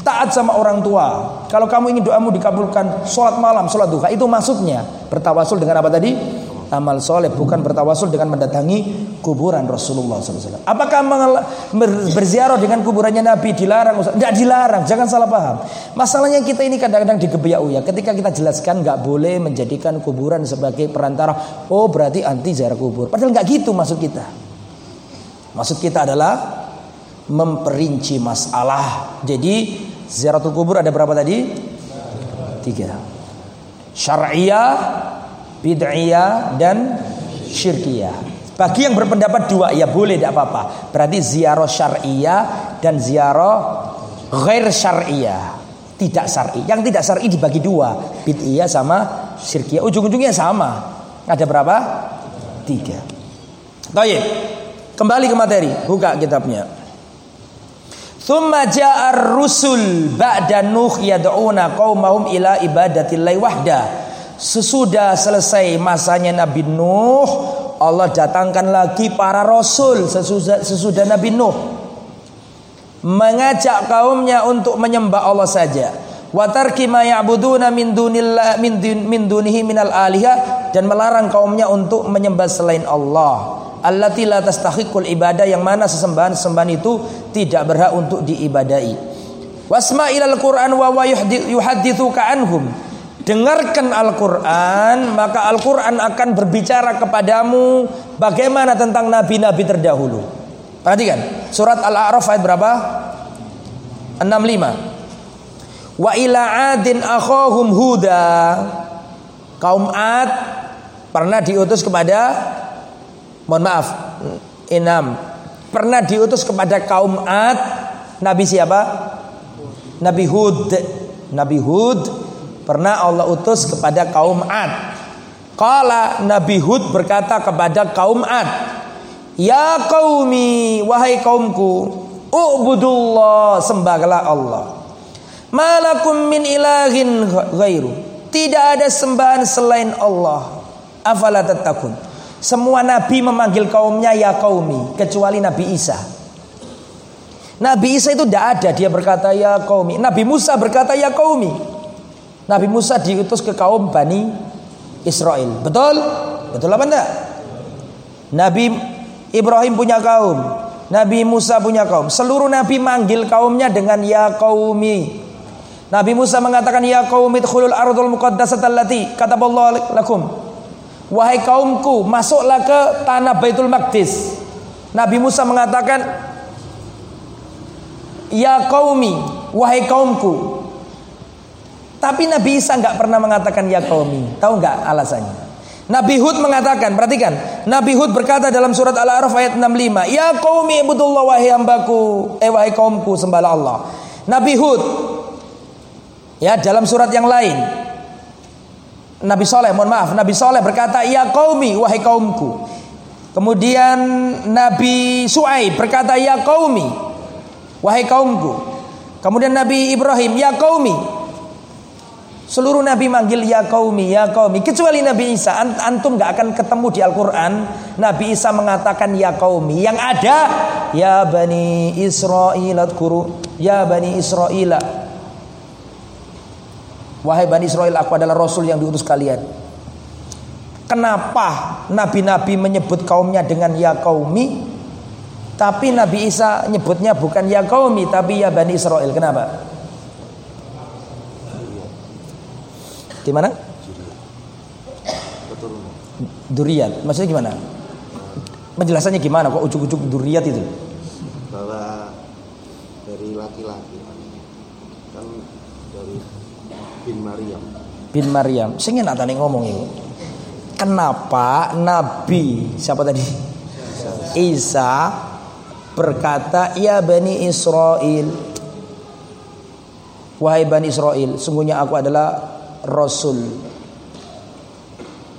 taat sama orang tua. Kalau kamu ingin doamu dikabulkan, sholat malam, sholat duha. Itu maksudnya bertawasul dengan apa tadi? Amal soleh bukan bertawasul dengan mendatangi kuburan Rasulullah SAW. Apakah berziarah dengan kuburannya Nabi dilarang? Tidak dilarang, jangan salah paham. Masalahnya kita ini kadang-kadang digebiak ya. Ketika kita jelaskan nggak boleh menjadikan kuburan sebagai perantara. Oh berarti anti ziarah kubur. Padahal nggak gitu maksud kita. Maksud kita adalah memperinci masalah. Jadi ziaratul kubur ada berapa tadi? Tiga. Syariah, bid'iyah dan syirkiyah. Bagi yang berpendapat dua ya boleh tidak apa-apa. Berarti ziarah syariah dan ziarah ghair syariah. Tidak syar'i. Yang tidak syar'i dibagi dua, bid'iyah sama syirkiyah. Ujung-ujungnya sama. Ada berapa? Tiga. Baik. Kembali ke materi. Buka kitabnya. Thumma ja'ar rusul ba'da Nuh yad'una qaumahum ila ibadatillahi wahda. Sesudah selesai masanya Nabi Nuh, Allah datangkan lagi para rasul sesudah, sesudah Nabi Nuh. Mengajak kaumnya untuk menyembah Allah saja. ma ya'buduna min min, dun, min dunihi minal aliha dan melarang kaumnya untuk menyembah selain Allah allati la tastahiqul ibadah yang mana sesembahan-sesembahan itu tidak berhak untuk diibadai wasma ilal Qur'an wa anhum dengarkan Al-Quran maka Al-Quran akan berbicara kepadamu bagaimana tentang nabi-nabi terdahulu. Perhatikan surat Al-A'raf ayat berapa? 65 Wa ila adin akhahum huda. Kaum Ad pernah diutus kepada mohon maaf enam. Pernah diutus kepada kaum Ad Nabi siapa? Nabi Hud. Nabi Hud pernah Allah utus kepada kaum Ad Kala Nabi Hud berkata kepada kaum Ad Ya qaumi wahai kaumku Ubudullah sembahlah Allah. Malakum min ilahin ghairu. Tidak ada sembahan selain Allah. Afala tatakun. Semua nabi memanggil kaumnya ya kaumi kecuali Nabi Isa. Nabi Isa itu tidak ada dia berkata ya kaumi. Nabi Musa berkata ya kaumi. Nabi Musa diutus ke kaum Bani Israel. Betul? Betul apa enggak? Nabi Ibrahim punya kaum. Nabi Musa punya kaum. Seluruh nabi manggil kaumnya dengan ya qaumi. Nabi Musa mengatakan ya qaumi dkhulul ardul muqaddasata allati kataballahu lakum. Wahai kaumku, masuklah ke tanah Baitul Maqdis. Nabi Musa mengatakan Ya qaumi, wahai kaumku. Tapi Nabi Isa nggak pernah mengatakan ya qaumi. Tahu nggak alasannya? Nabi Hud mengatakan, perhatikan. Nabi Hud berkata dalam surat Al-A'raf ayat 65, "Ya qaumi ibudullah wahai hambaku, eh wahai kaumku sembahlah Allah." Nabi Hud ya dalam surat yang lain Nabi Soleh, mohon maaf, Nabi Soleh berkata, "Ya qaumi wahai kaumku." Kemudian Nabi Su'aib berkata, "Ya qaumi wahai kaumku." Kemudian Nabi Ibrahim, "Ya qaumi Seluruh nabi manggil ya kaumi, ya kaumi. Kecuali Nabi Isa, antum gak akan ketemu di Al-Quran. Nabi Isa mengatakan ya kaumi. Yang ada, ya bani Israel guru, ya bani Israel. Wahai bani Israel, aku adalah Rasul yang diutus kalian. Kenapa nabi-nabi menyebut kaumnya dengan ya kaumi? Tapi Nabi Isa nyebutnya bukan ya kaumi, tapi ya bani Israel. Kenapa? Di mana? Duriat. Maksudnya gimana? Penjelasannya gimana kok ujuk-ujuk duriat itu? Bahwa dari laki-laki kan dari bin Maryam. Bin Maryam. Sing enak tadi ngomong itu. Kenapa Nabi siapa tadi? Isa, Isa berkata, "Ya Bani Israel, wahai Bani Israel, sungguhnya aku adalah Rasul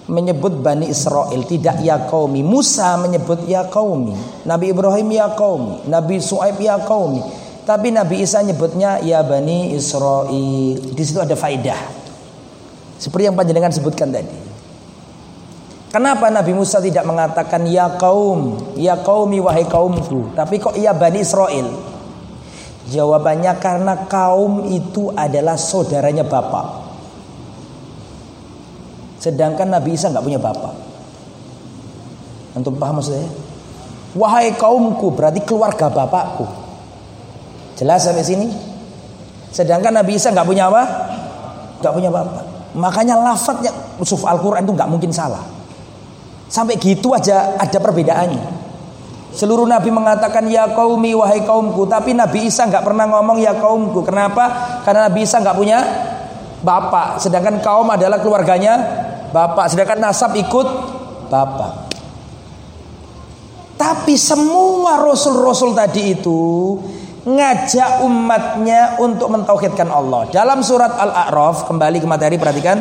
menyebut Bani Israel tidak ya kaumi. Musa menyebut ya kaumi. Nabi Ibrahim ya kaumi. Nabi Su'aib ya kaumi. Tapi Nabi Isa nyebutnya ya Bani Israel. Di situ ada faidah seperti yang panjenengan sebutkan tadi. Kenapa Nabi Musa tidak mengatakan ya kaum, ya kaumi wahai kaumku, tapi kok ya Bani Israel? Jawabannya karena kaum itu adalah saudaranya bapak. Sedangkan Nabi Isa nggak punya bapak. Antum paham maksudnya? Wahai kaumku berarti keluarga bapakku. Jelas sampai sini? Sedangkan Nabi Isa nggak punya apa? Nggak punya bapak. Makanya lafadznya musuh Al-Quran itu nggak mungkin salah. Sampai gitu aja ada perbedaannya. Seluruh Nabi mengatakan ya kaumi wahai kaumku, tapi Nabi Isa nggak pernah ngomong ya kaumku. Kenapa? Karena Nabi Isa nggak punya bapak, sedangkan kaum adalah keluarganya bapak, sedangkan nasab ikut bapak. Tapi semua rasul-rasul tadi itu ngajak umatnya untuk mentauhidkan Allah. Dalam surat Al-A'raf, kembali ke materi perhatikan.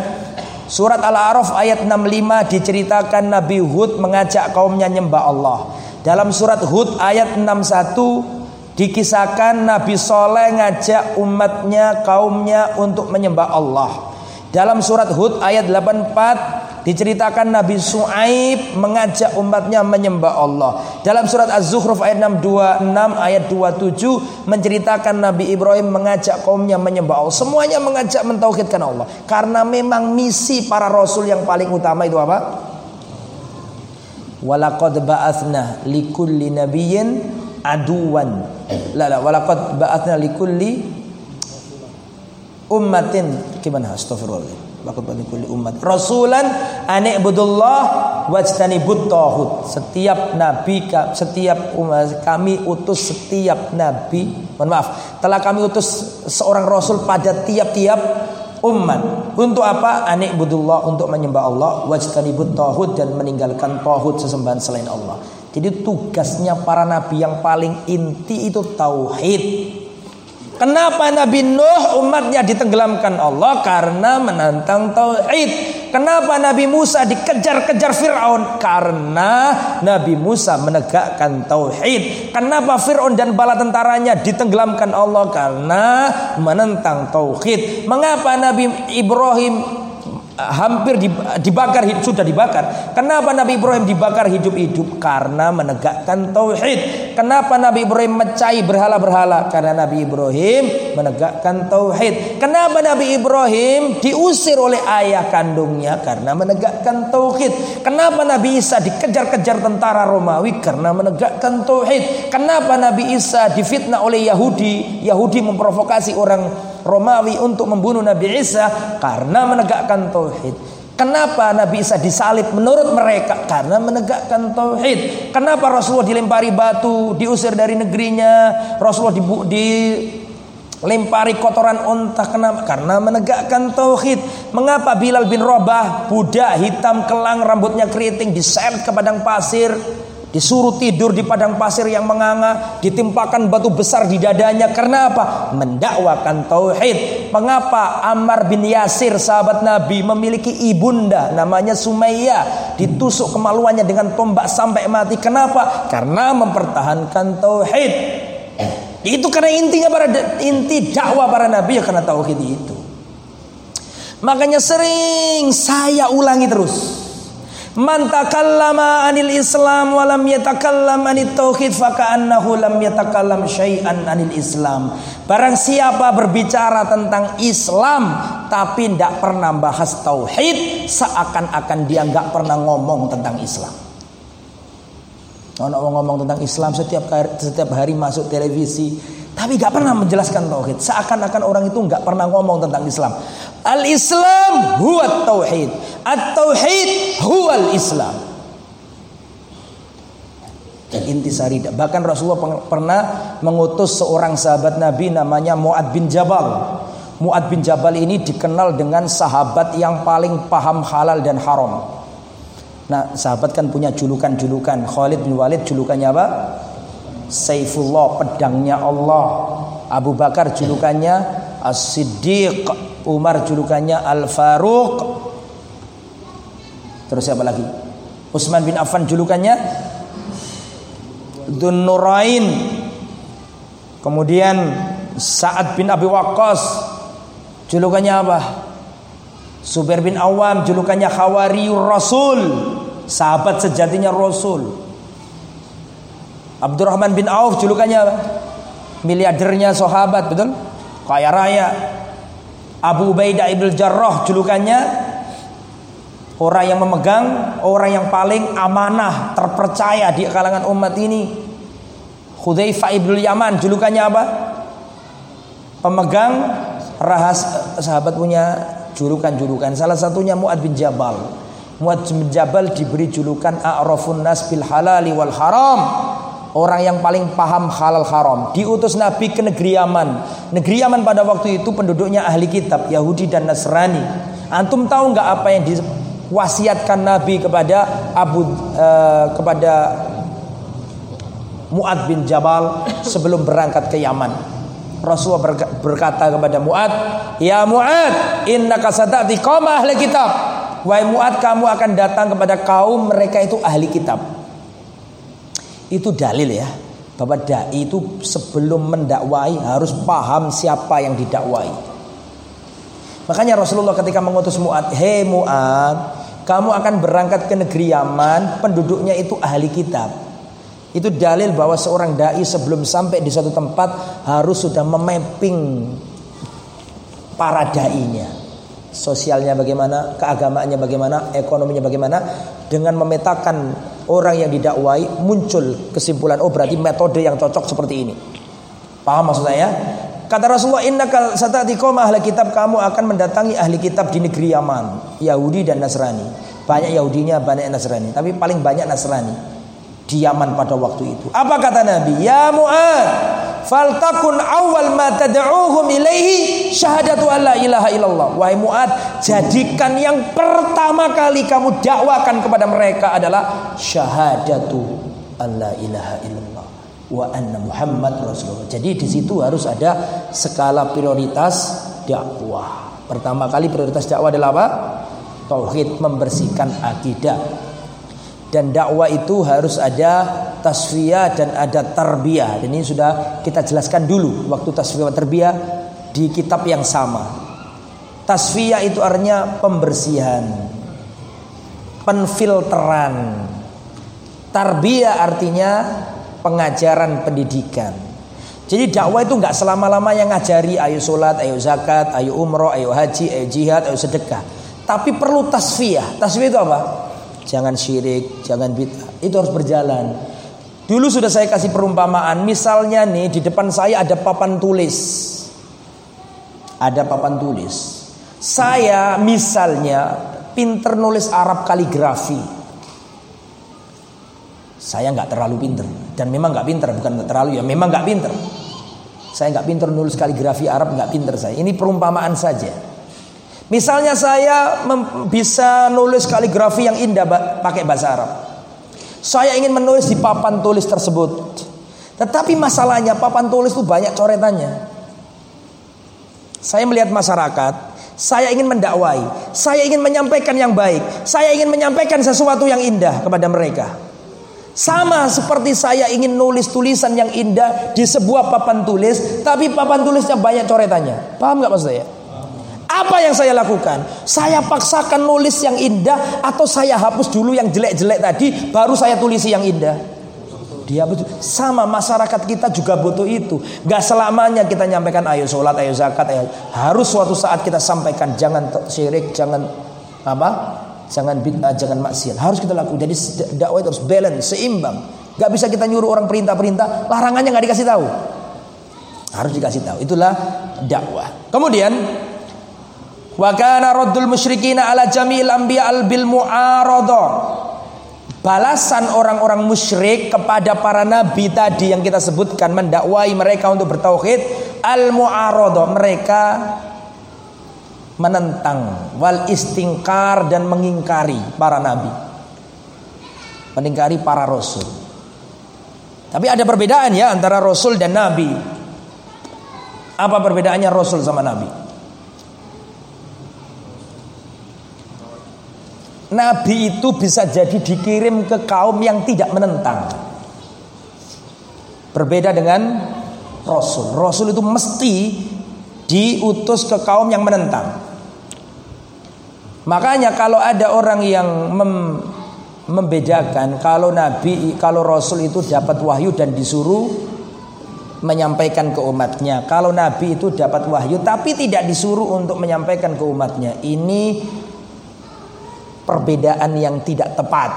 Surat Al-A'raf ayat 65 diceritakan Nabi Hud mengajak kaumnya nyembah Allah. Dalam surat Hud ayat 61 dikisahkan Nabi Soleh ngajak umatnya kaumnya untuk menyembah Allah. Dalam surat Hud ayat 84 diceritakan Nabi Su'aib mengajak umatnya menyembah Allah. Dalam surat Az-Zukhruf ayat 626 ayat 27 menceritakan Nabi Ibrahim mengajak kaumnya menyembah Allah. Semuanya mengajak mentauhidkan Allah. Karena memang misi para rasul yang paling utama itu apa? Walaqad ba'athna likulli nabiyyin aduwan. La la walaqad ba'athna likulli ummatin gimana astagfirullah. Walaqad ba'athna likulli ummat rasulan an ibudullah wajtanibut tauhid. Setiap nabi setiap umat kami utus setiap nabi, mohon maaf, telah kami utus seorang rasul pada tiap-tiap umat. Untuk apa? Anik budullah untuk menyembah Allah, wajtanibut tauhid dan meninggalkan tauhid sesembahan selain Allah. Jadi tugasnya para nabi yang paling inti itu tauhid. Kenapa Nabi Nuh umatnya ditenggelamkan Allah karena menantang tauhid. Kenapa Nabi Musa dikejar-kejar Firaun? Karena Nabi Musa menegakkan tauhid. Kenapa Firaun dan bala tentaranya ditenggelamkan Allah? Karena menentang tauhid. Mengapa Nabi Ibrahim hampir dibakar sudah dibakar. Kenapa Nabi Ibrahim dibakar hidup-hidup? Karena menegakkan tauhid. Kenapa Nabi Ibrahim mecahi berhala-berhala? Karena Nabi Ibrahim menegakkan tauhid. Kenapa Nabi Ibrahim diusir oleh ayah kandungnya? Karena menegakkan tauhid. Kenapa Nabi Isa dikejar-kejar tentara Romawi? Karena menegakkan tauhid. Kenapa Nabi Isa difitnah oleh Yahudi? Yahudi memprovokasi orang Romawi untuk membunuh Nabi Isa karena menegakkan tauhid. Kenapa Nabi Isa disalib menurut mereka? Karena menegakkan tauhid. Kenapa Rasulullah dilempari batu, diusir dari negerinya? Rasulullah di, di lempari kotoran unta kenapa? Karena menegakkan tauhid. Mengapa Bilal bin Rabah budak hitam kelang rambutnya keriting diseret ke padang pasir Disuruh tidur di padang pasir yang menganga, ditimpakan batu besar di dadanya karena apa? Mendakwakan tauhid. Mengapa Ammar bin Yasir sahabat Nabi memiliki ibunda namanya Sumayyah, ditusuk kemaluannya dengan tombak sampai mati. Kenapa? Karena mempertahankan tauhid. Itu karena intinya para inti dakwah para nabi ya karena tauhid itu. Makanya sering saya ulangi terus. Man takallama anil Islam wa lam yatakallam anit tauhid faka'annahu lam yatakallam syai'an anil Islam. Barang siapa berbicara tentang Islam tapi tidak pernah bahas tauhid, seakan-akan dia nggak pernah ngomong tentang Islam. Orang ngomong tentang Islam setiap setiap hari masuk televisi, tapi nggak pernah menjelaskan tauhid. Seakan-akan orang itu nggak pernah ngomong tentang Islam. Al-Islam huwa tauhid. At-tauhid huwa Islam. Dan intisari bahkan Rasulullah pernah mengutus seorang sahabat Nabi namanya Muad bin Jabal. Muad bin Jabal ini dikenal dengan sahabat yang paling paham halal dan haram. Nah, sahabat kan punya julukan-julukan. Khalid bin Walid julukannya apa? Saifullah, pedangnya Allah. Abu Bakar julukannya As-Siddiq. Umar julukannya Al Faruq. Terus siapa lagi? Utsman bin Affan julukannya Dun Nurain. Kemudian Sa'ad bin Abi Waqqas julukannya apa? Subair bin Awam julukannya Khawariur Rasul, sahabat sejatinya Rasul. Abdurrahman bin Auf julukannya apa? Miliardernya sahabat, betul? Kaya raya. Abu Ubaidah ibn Jarrah julukannya orang yang memegang, orang yang paling amanah, terpercaya di kalangan umat ini. Hudzaifah ibn Yaman julukannya apa? Pemegang rahasia sahabat punya julukan-julukan. Salah satunya Muad bin Jabal. Muad bin Jabal diberi julukan A'rafun nas bil halali wal haram orang yang paling paham halal haram. Diutus Nabi ke negeri Yaman. Negeri Yaman pada waktu itu penduduknya ahli kitab Yahudi dan Nasrani. Antum tahu nggak apa yang diwasiatkan Nabi kepada Abu uh, kepada Muad bin Jabal sebelum berangkat ke Yaman. Rasulullah berkata kepada Muad, "Ya Muad, innaka satati qaum ahli kitab." Wahai Muad, kamu akan datang kepada kaum mereka itu ahli kitab. Itu dalil ya bahwa dai itu sebelum mendakwai harus paham siapa yang didakwai. Makanya Rasulullah ketika mengutus Mu'ad, "Hei Mu'ad, kamu akan berangkat ke negeri Yaman, penduduknya itu ahli kitab." Itu dalil bahwa seorang dai sebelum sampai di suatu tempat harus sudah memapping para dai-nya. Sosialnya bagaimana, keagamaannya bagaimana, ekonominya bagaimana dengan memetakan orang yang didakwai muncul kesimpulan oh berarti metode yang cocok seperti ini. Paham maksud saya? Kata Rasulullah, innaka satati qauma ahli kitab kamu akan mendatangi ahli kitab di negeri Yaman, Yahudi dan Nasrani. Banyak Yahudinya, banyak Nasrani, tapi paling banyak Nasrani di Yaman pada waktu itu. Apa kata Nabi? Ya Mu'ad, faltakun awal ma tad'uhum ilaihi syahadatu alla ilaha illallah. Wahai Mu'ad, jadikan yang pertama kali kamu dakwakan kepada mereka adalah syahadatu alla ilaha illallah wa anna Muhammad Rasulullah. Jadi di situ harus ada skala prioritas dakwah. Pertama kali prioritas dakwah adalah apa? Tauhid membersihkan akidah. Dan dakwah itu harus ada tasfiyah dan ada tarbiyah. Dan ini sudah kita jelaskan dulu waktu tasfiyah tarbiyah di kitab yang sama. Tasfiyah itu artinya pembersihan, penfilteran. Tarbiyah artinya pengajaran pendidikan. Jadi dakwah itu nggak selama-lama yang ngajari ayo sholat, ayo zakat, ayo umroh, ayo haji, ayo jihad, ayo sedekah. Tapi perlu tasfiyah. Tasfiyah itu apa? Jangan syirik, jangan bid'ah. Itu harus berjalan. Dulu sudah saya kasih perumpamaan. Misalnya nih di depan saya ada papan tulis. Ada papan tulis. Saya misalnya pinter nulis Arab kaligrafi. Saya nggak terlalu pinter dan memang nggak pinter bukan terlalu ya memang nggak pinter. Saya nggak pinter nulis kaligrafi Arab nggak pinter saya. Ini perumpamaan saja. Misalnya saya bisa nulis kaligrafi yang indah pakai bahasa Arab. Saya ingin menulis di papan tulis tersebut. Tetapi masalahnya papan tulis itu banyak coretannya. Saya melihat masyarakat, saya ingin mendakwai, saya ingin menyampaikan yang baik, saya ingin menyampaikan sesuatu yang indah kepada mereka. Sama seperti saya ingin nulis tulisan yang indah di sebuah papan tulis, tapi papan tulisnya banyak coretannya. Paham nggak maksud saya? Apa yang saya lakukan? Saya paksakan nulis yang indah atau saya hapus dulu yang jelek-jelek tadi, baru saya tulisi yang indah. Dia betul. Sama masyarakat kita juga butuh itu. Gak selamanya kita nyampaikan ayo sholat, ayo zakat, ayo. Harus suatu saat kita sampaikan jangan syirik, jangan apa? Jangan bid'ah, jangan maksiat. Harus kita lakukan. Jadi dakwah itu harus balance, seimbang. Gak bisa kita nyuruh orang perintah-perintah, larangannya nggak dikasih tahu. Harus dikasih tahu. Itulah dakwah. Kemudian wa kana raddul ala jamil anbiya al bil mu'aradah. Balasan orang-orang musyrik kepada para nabi tadi yang kita sebutkan mendakwai mereka untuk bertauhid al mu'aradah. Mereka menentang wal istingkar dan mengingkari para nabi mengingkari para rasul tapi ada perbedaan ya antara rasul dan nabi apa perbedaannya rasul sama nabi Nabi itu bisa jadi dikirim ke kaum yang tidak menentang. Berbeda dengan Rasul. Rasul itu mesti diutus ke kaum yang menentang. Makanya kalau ada orang yang mem, membedakan kalau nabi kalau rasul itu dapat wahyu dan disuruh menyampaikan ke umatnya. Kalau nabi itu dapat wahyu tapi tidak disuruh untuk menyampaikan ke umatnya. Ini perbedaan yang tidak tepat.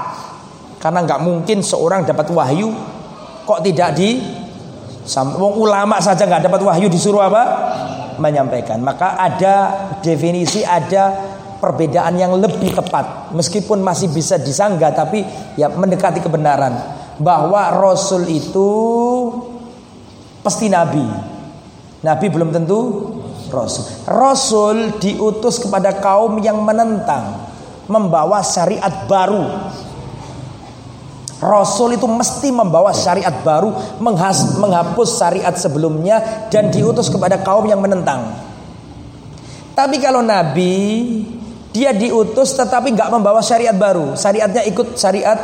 Karena nggak mungkin seorang dapat wahyu kok tidak di ulama saja nggak dapat wahyu disuruh apa? menyampaikan. Maka ada definisi ada perbedaan yang lebih tepat meskipun masih bisa disanggah tapi ya mendekati kebenaran bahwa rasul itu pasti nabi. Nabi belum tentu rasul. Rasul diutus kepada kaum yang menentang, membawa syariat baru. Rasul itu mesti membawa syariat baru, menghapus syariat sebelumnya dan diutus kepada kaum yang menentang. Tapi kalau nabi dia diutus tetapi nggak membawa syariat baru. Syariatnya ikut syariat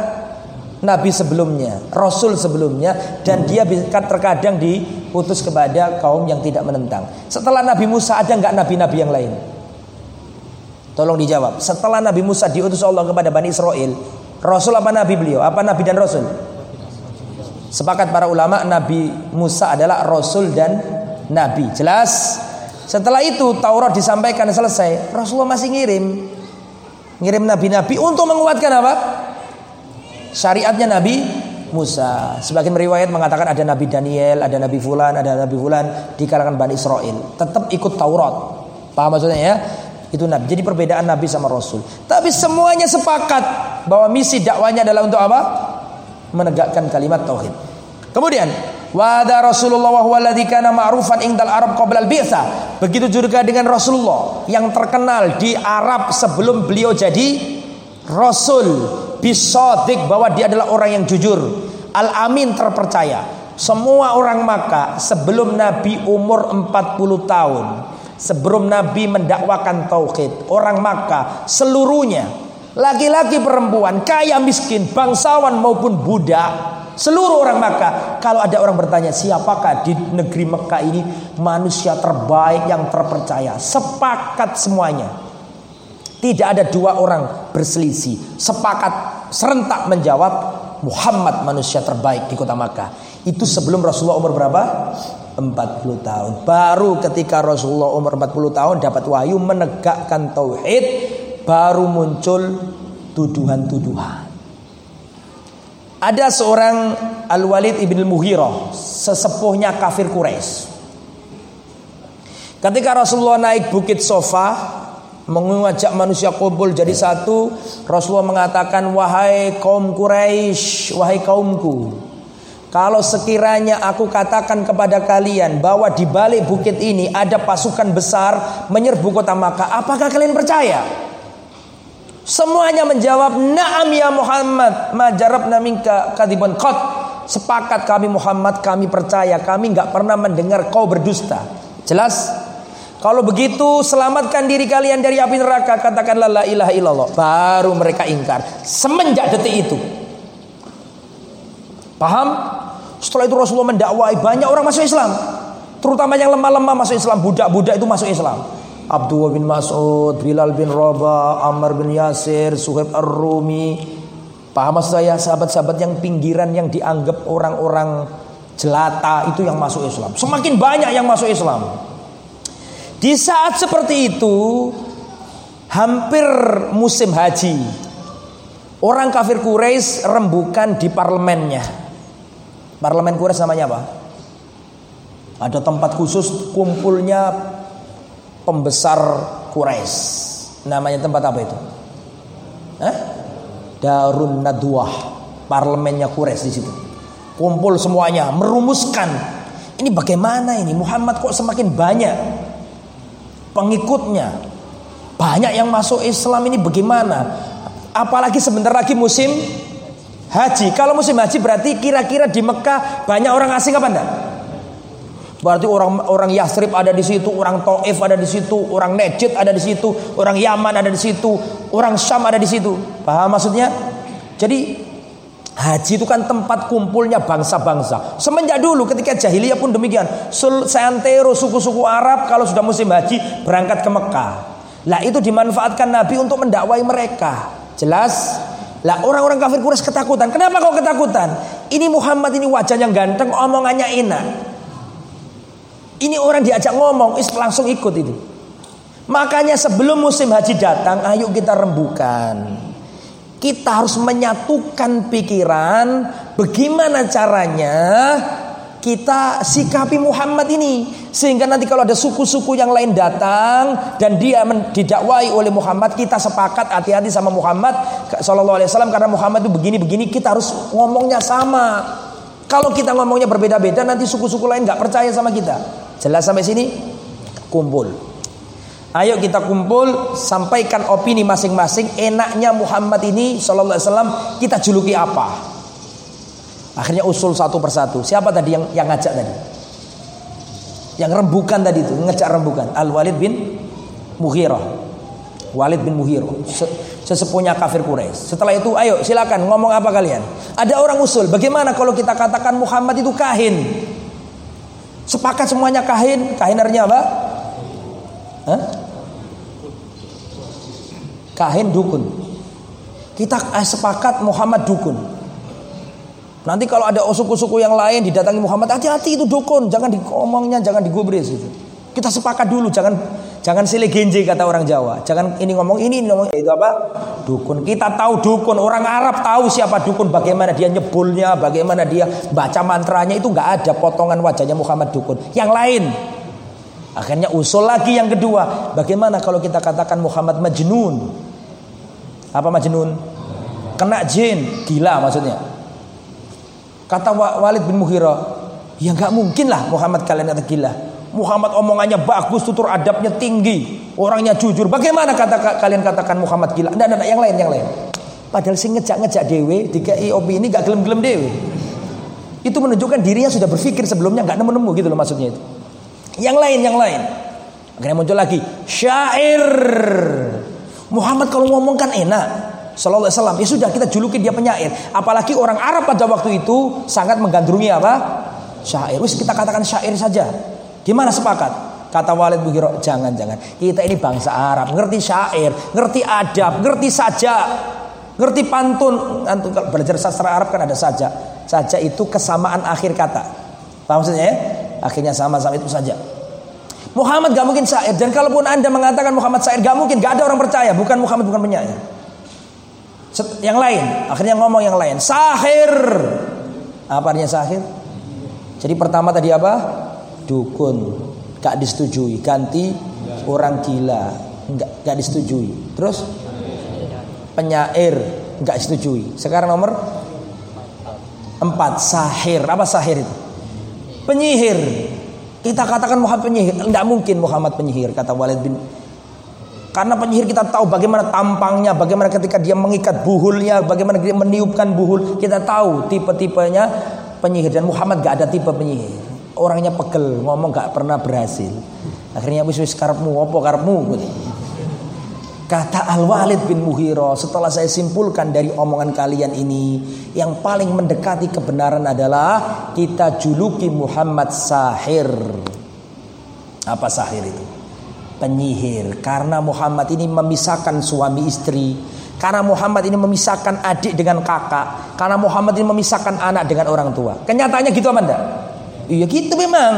Nabi sebelumnya, Rasul sebelumnya, dan dia terkadang diutus kepada kaum yang tidak menentang. Setelah Nabi Musa ada nggak nabi-nabi yang lain? Tolong dijawab. Setelah Nabi Musa diutus Allah kepada Bani Israel, Rasul apa Nabi beliau? Apa Nabi dan Rasul? Sepakat para ulama Nabi Musa adalah Rasul dan Nabi. Jelas? Setelah itu Taurat disampaikan selesai, Rasulullah masih ngirim ngirim nabi-nabi untuk menguatkan apa? Syariatnya Nabi Musa. Sebagian riwayat mengatakan ada Nabi Daniel, ada Nabi Fulan, ada Nabi Fulan di kalangan Bani Israel. Tetap ikut Taurat. Paham maksudnya ya? Itu Nabi. Jadi perbedaan Nabi sama Rasul. Tapi semuanya sepakat bahwa misi dakwanya adalah untuk apa? Menegakkan kalimat tauhid. Kemudian Wada Rasulullah kana ma'rufan indal Arab qabla al Begitu juga dengan Rasulullah yang terkenal di Arab sebelum beliau jadi rasul. Bisodik bahwa dia adalah orang yang jujur. Al-amin terpercaya. Semua orang Makkah sebelum Nabi umur 40 tahun sebelum Nabi mendakwakan tauhid, orang Makkah seluruhnya, laki-laki perempuan, kaya miskin, bangsawan maupun budak, seluruh orang Makkah. Kalau ada orang bertanya, siapakah di negeri Mekah ini manusia terbaik yang terpercaya? Sepakat semuanya. Tidak ada dua orang berselisih. Sepakat serentak menjawab Muhammad manusia terbaik di kota Makkah. Itu sebelum Rasulullah umur berapa? 40 tahun. Baru ketika Rasulullah umur 40 tahun dapat wahyu menegakkan tauhid, baru muncul tuduhan-tuduhan. Ada seorang Al-Walid ibn Muhirah, sesepuhnya kafir Quraisy. Ketika Rasulullah naik bukit Sofa, mengajak manusia kumpul jadi satu, Rasulullah mengatakan, "Wahai kaum Quraisy, wahai kaumku, kalau sekiranya aku katakan kepada kalian bahwa di balik bukit ini ada pasukan besar menyerbu kota Makkah, apakah kalian percaya? Semuanya menjawab, "Na'am ya Muhammad, majarabna minka kadiban qat." Sepakat kami Muhammad, kami percaya, kami nggak pernah mendengar kau berdusta. Jelas? Kalau begitu selamatkan diri kalian dari api neraka Katakanlah la ilaha illallah Baru mereka ingkar Semenjak detik itu Paham? Setelah itu Rasulullah mendakwai banyak orang masuk Islam. Terutama yang lemah-lemah masuk Islam, budak-budak itu masuk Islam. Abdullah bin Mas'ud, Bilal bin Rabah, Ammar bin Yasir, Suhaib Ar-Rumi. Paham maksud saya sahabat-sahabat yang pinggiran yang dianggap orang-orang jelata itu yang masuk Islam. Semakin banyak yang masuk Islam. Di saat seperti itu hampir musim haji. Orang kafir Quraisy rembukan di parlemennya. Parlemen Quraisy namanya apa? Ada tempat khusus kumpulnya pembesar Quraisy. Namanya tempat apa itu? Eh? Darun Nadwah. Parlemennya Quraisy di situ. Kumpul semuanya, merumuskan. Ini bagaimana ini? Muhammad kok semakin banyak pengikutnya? Banyak yang masuk Islam ini bagaimana? Apalagi sebentar lagi musim haji. Kalau musim haji berarti kira-kira di Mekah banyak orang asing apa enggak? Berarti orang orang Yasrib ada di situ, orang Taif ada di situ, orang Najd ada di situ, orang Yaman ada di situ, orang Syam ada di situ. Paham maksudnya? Jadi haji itu kan tempat kumpulnya bangsa-bangsa. Semenjak dulu ketika jahiliyah pun demikian. Seantero suku-suku Arab kalau sudah musim haji berangkat ke Mekah. Lah itu dimanfaatkan Nabi untuk mendakwai mereka. Jelas? Lah orang-orang kafir Quraisy ketakutan. Kenapa kau ketakutan? Ini Muhammad ini wajahnya ganteng, omongannya enak. Ini orang diajak ngomong, is langsung ikut itu. Makanya sebelum musim haji datang, ayo kita rembukan. Kita harus menyatukan pikiran bagaimana caranya kita sikapi Muhammad ini. Sehingga nanti kalau ada suku-suku yang lain datang dan dia didakwai oleh Muhammad kita sepakat hati-hati sama Muhammad sallallahu alaihi wasallam karena Muhammad itu begini-begini kita harus ngomongnya sama. Kalau kita ngomongnya berbeda-beda nanti suku-suku lain nggak percaya sama kita. Jelas sampai sini? Kumpul. Ayo kita kumpul sampaikan opini masing-masing enaknya Muhammad ini sallallahu alaihi wasallam kita juluki apa Akhirnya usul satu persatu. Siapa tadi yang yang ngajak tadi? Yang rembukan tadi itu, ngajak rembukan. Al Walid bin Mughirah. Walid bin Mughirah. Sesepuhnya kafir Quraisy. Setelah itu, ayo silakan ngomong apa kalian? Ada orang usul, bagaimana kalau kita katakan Muhammad itu kahin? Sepakat semuanya kahin. Kahin artinya apa? Hah? Kahin dukun. Kita eh, sepakat Muhammad dukun. Nanti kalau ada suku-suku yang lain didatangi Muhammad, hati-hati itu dukun, jangan dikomongnya, jangan digubris itu. Kita sepakat dulu, jangan jangan silih genje kata orang Jawa. Jangan ini ngomong ini, ini ngomong itu apa? Dukun. Kita tahu dukun, orang Arab tahu siapa dukun, bagaimana dia nyebulnya, bagaimana dia baca mantranya itu nggak ada potongan wajahnya Muhammad dukun. Yang lain. Akhirnya usul lagi yang kedua, bagaimana kalau kita katakan Muhammad majnun? Apa majnun? Kena jin, gila maksudnya. Kata Walid bin Mughirah, ya nggak mungkin lah Muhammad kalian kata gila. Muhammad omongannya bagus, tutur adabnya tinggi, orangnya jujur. Bagaimana kata kalian katakan Muhammad gila? Tidak, tidak, yang lain, yang lain. Padahal sing ngejak-ngejak dewe, dikai opini nggak gelem-gelem dewe. Itu menunjukkan dirinya sudah berpikir sebelumnya nggak nemu-nemu gitu loh maksudnya itu. Yang lain, yang lain. Akhirnya muncul lagi syair. Muhammad kalau ngomong kan enak. Sallallahu Alaihi Wasallam. Ya sudah kita juluki dia penyair. Apalagi orang Arab pada waktu itu sangat menggandrungi apa? Syair. Wis kita katakan syair saja. Gimana sepakat? Kata Walid Bukhiro, jangan jangan. Kita ini bangsa Arab, ngerti syair, ngerti adab, ngerti saja, ngerti pantun. Antum kalau belajar sastra Arab kan ada saja. Saja itu kesamaan akhir kata. Paham maksudnya ya? Akhirnya sama-sama itu saja. Muhammad gak mungkin syair dan kalaupun anda mengatakan Muhammad syair gak mungkin gak ada orang percaya bukan Muhammad bukan penyair yang lain. Akhirnya ngomong yang lain. Sahir. Apa artinya sahir? Jadi pertama tadi apa? Dukun. Gak disetujui. Ganti orang gila. Nggak gak disetujui. Terus? Penyair. Nggak disetujui. Sekarang nomor? Empat. Sahir. Apa sahir itu? Penyihir. Kita katakan Muhammad penyihir. Tidak mungkin Muhammad penyihir kata Walid bin karena penyihir kita tahu bagaimana tampangnya, bagaimana ketika dia mengikat buhulnya, bagaimana dia meniupkan buhul. Kita tahu tipe-tipenya penyihir dan Muhammad gak ada tipe penyihir. Orangnya pegel, ngomong gak pernah berhasil. Akhirnya wis wis karepmu, opo karepmu Kata Al-Walid bin Muhiro, setelah saya simpulkan dari omongan kalian ini, yang paling mendekati kebenaran adalah kita juluki Muhammad sahir. Apa sahir itu? Penyihir. Karena Muhammad ini memisahkan suami istri. Karena Muhammad ini memisahkan adik dengan kakak. Karena Muhammad ini memisahkan anak dengan orang tua. Kenyataannya gitu apa enggak? Iya gitu memang.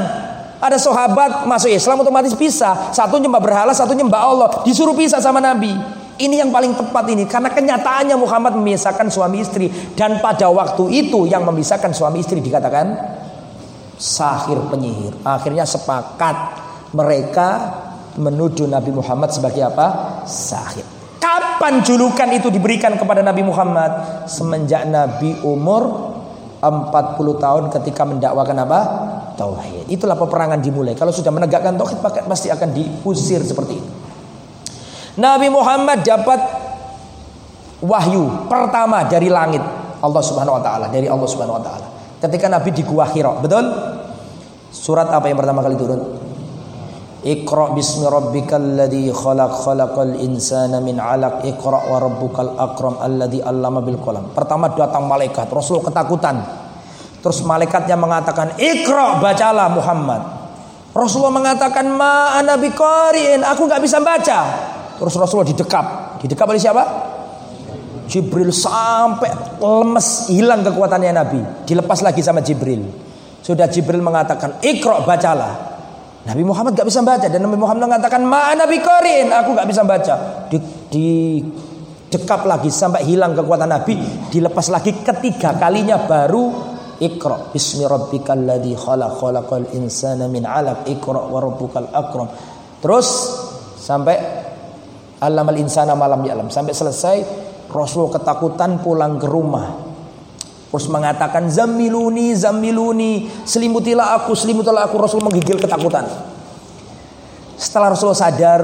Ada sahabat masuk Islam otomatis pisah. Satu nyembah berhala satu nyembah Allah. Disuruh pisah sama Nabi. Ini yang paling tepat ini. Karena kenyataannya Muhammad memisahkan suami istri. Dan pada waktu itu yang memisahkan suami istri dikatakan sahir penyihir. Akhirnya sepakat mereka menuduh Nabi Muhammad sebagai apa? Sahir. Kapan julukan itu diberikan kepada Nabi Muhammad? Semenjak Nabi umur 40 tahun ketika mendakwakan apa? Tauhid. Itulah peperangan dimulai. Kalau sudah menegakkan tauhid pasti akan diusir seperti itu. Nabi Muhammad dapat wahyu pertama dari langit Allah Subhanahu wa taala, dari Allah Subhanahu wa taala. Ketika Nabi di Gua Hira, betul? Surat apa yang pertama kali turun? Iqra bismi rabbikal ladzi khalaq khalaqal insana min 'alaq Iqra wa rabbukal akram alladzi 'allama bil qalam. Pertama datang malaikat, Rasul ketakutan. Terus malaikatnya mengatakan, "Iqra, bacalah Muhammad." Rasulullah mengatakan, "Ma ana biqari'in, aku nggak bisa baca." Terus Rasulullah didekap. Didekap oleh siapa? Jibril sampai lemes, hilang kekuatannya Nabi. Dilepas lagi sama Jibril. Sudah Jibril mengatakan, "Iqra, bacalah." Nabi Muhammad gak bisa baca. Dan Nabi Muhammad mengatakan ma Nabi Korin aku gak bisa baca. Di, di dekap lagi sampai hilang kekuatan Nabi. Dilepas lagi ketiga kalinya baru Iqra bismi rabbikal ladzi khalaq khalaqal insana min 'alaq. Iqra wa rabbukal akram. Terus sampai alamal insana malam ya alam sampai selesai Rasul ketakutan pulang ke rumah Terus mengatakan zamiluni zamiluni selimutilah aku selimutilah aku Rasul menggigil ketakutan. Setelah Rasul sadar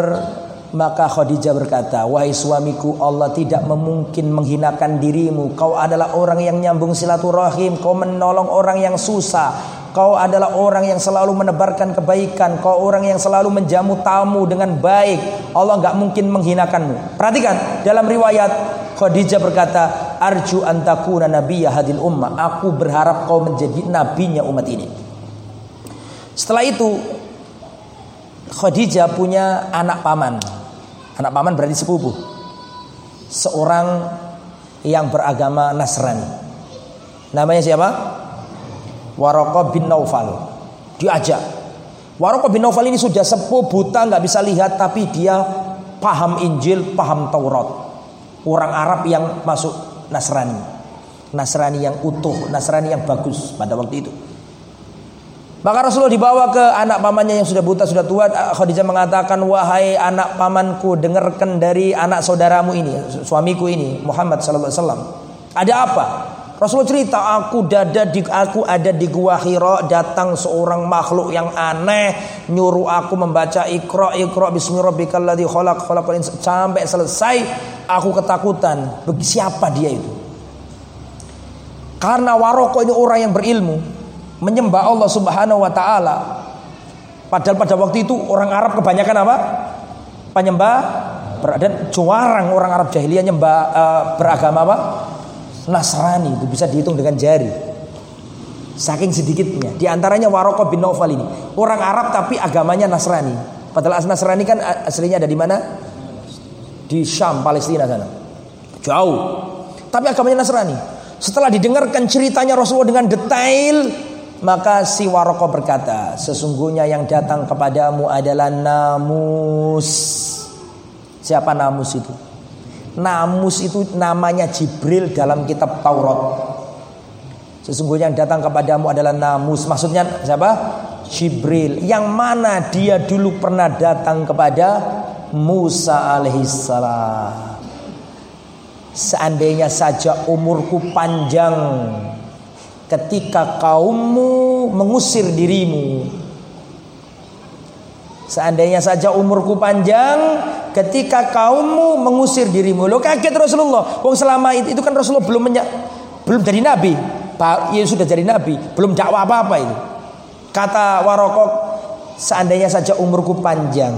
maka Khadijah berkata, "Wahai suamiku, Allah tidak memungkin menghinakan dirimu. Kau adalah orang yang nyambung silaturahim, kau menolong orang yang susah. Kau adalah orang yang selalu menebarkan kebaikan, kau orang yang selalu menjamu tamu dengan baik. Allah nggak mungkin menghinakanmu." Perhatikan, dalam riwayat Khadijah berkata, arju antakuna nabiyya hadil ummah. Aku berharap kau menjadi nabinya umat ini. Setelah itu Khadijah punya anak paman. Anak paman berarti sepupu. seorang yang beragama Nasrani. Namanya siapa? Waroko bin Naufal. Diajak. Waroko bin Naufal ini sudah sepuh buta nggak bisa lihat tapi dia paham Injil, paham Taurat. Orang Arab yang masuk Nasrani. Nasrani yang utuh, Nasrani yang bagus pada waktu itu. Maka Rasulullah dibawa ke anak pamannya yang sudah buta, sudah tua. Khadijah mengatakan, wahai anak pamanku, dengarkan dari anak saudaramu ini, suamiku ini, Muhammad Sallallahu Alaihi Wasallam. Ada apa? Rasulullah cerita, aku dada di aku ada di gua Hira, datang seorang makhluk yang aneh, nyuruh aku membaca Iqra Iqra bismi rabbikal ladzi khalaq khalaqal sampai selesai aku ketakutan. Siapa dia itu? Karena Waroko ini orang yang berilmu, menyembah Allah Subhanahu wa taala. Padahal pada waktu itu orang Arab kebanyakan apa? Penyembah dan juarang orang Arab jahiliyah nyembah uh, beragama apa? Nasrani itu bisa dihitung dengan jari. Saking sedikitnya. Di antaranya Waroko bin Naufal ini. Orang Arab tapi agamanya Nasrani. Padahal Nasrani kan aslinya ada di mana? Di Syam, Palestina sana. Jauh. Tapi agamanya Nasrani. Setelah didengarkan ceritanya Rasulullah dengan detail, maka si Waroko berkata, sesungguhnya yang datang kepadamu adalah namus. Siapa namus itu? Namus itu namanya Jibril dalam kitab Taurat. Sesungguhnya yang datang kepadamu adalah namus. Maksudnya siapa? Jibril. Yang mana dia dulu pernah datang kepada Musa alaihissalam. Seandainya saja umurku panjang ketika kaummu mengusir dirimu. Seandainya saja umurku panjang ketika kaummu mengusir dirimu. Lo kaget Rasulullah. Wong selama itu, itu kan Rasulullah belum menya, belum jadi nabi. Pak, ya sudah jadi nabi, belum dakwah apa-apa itu. Kata Warokok, seandainya saja umurku panjang,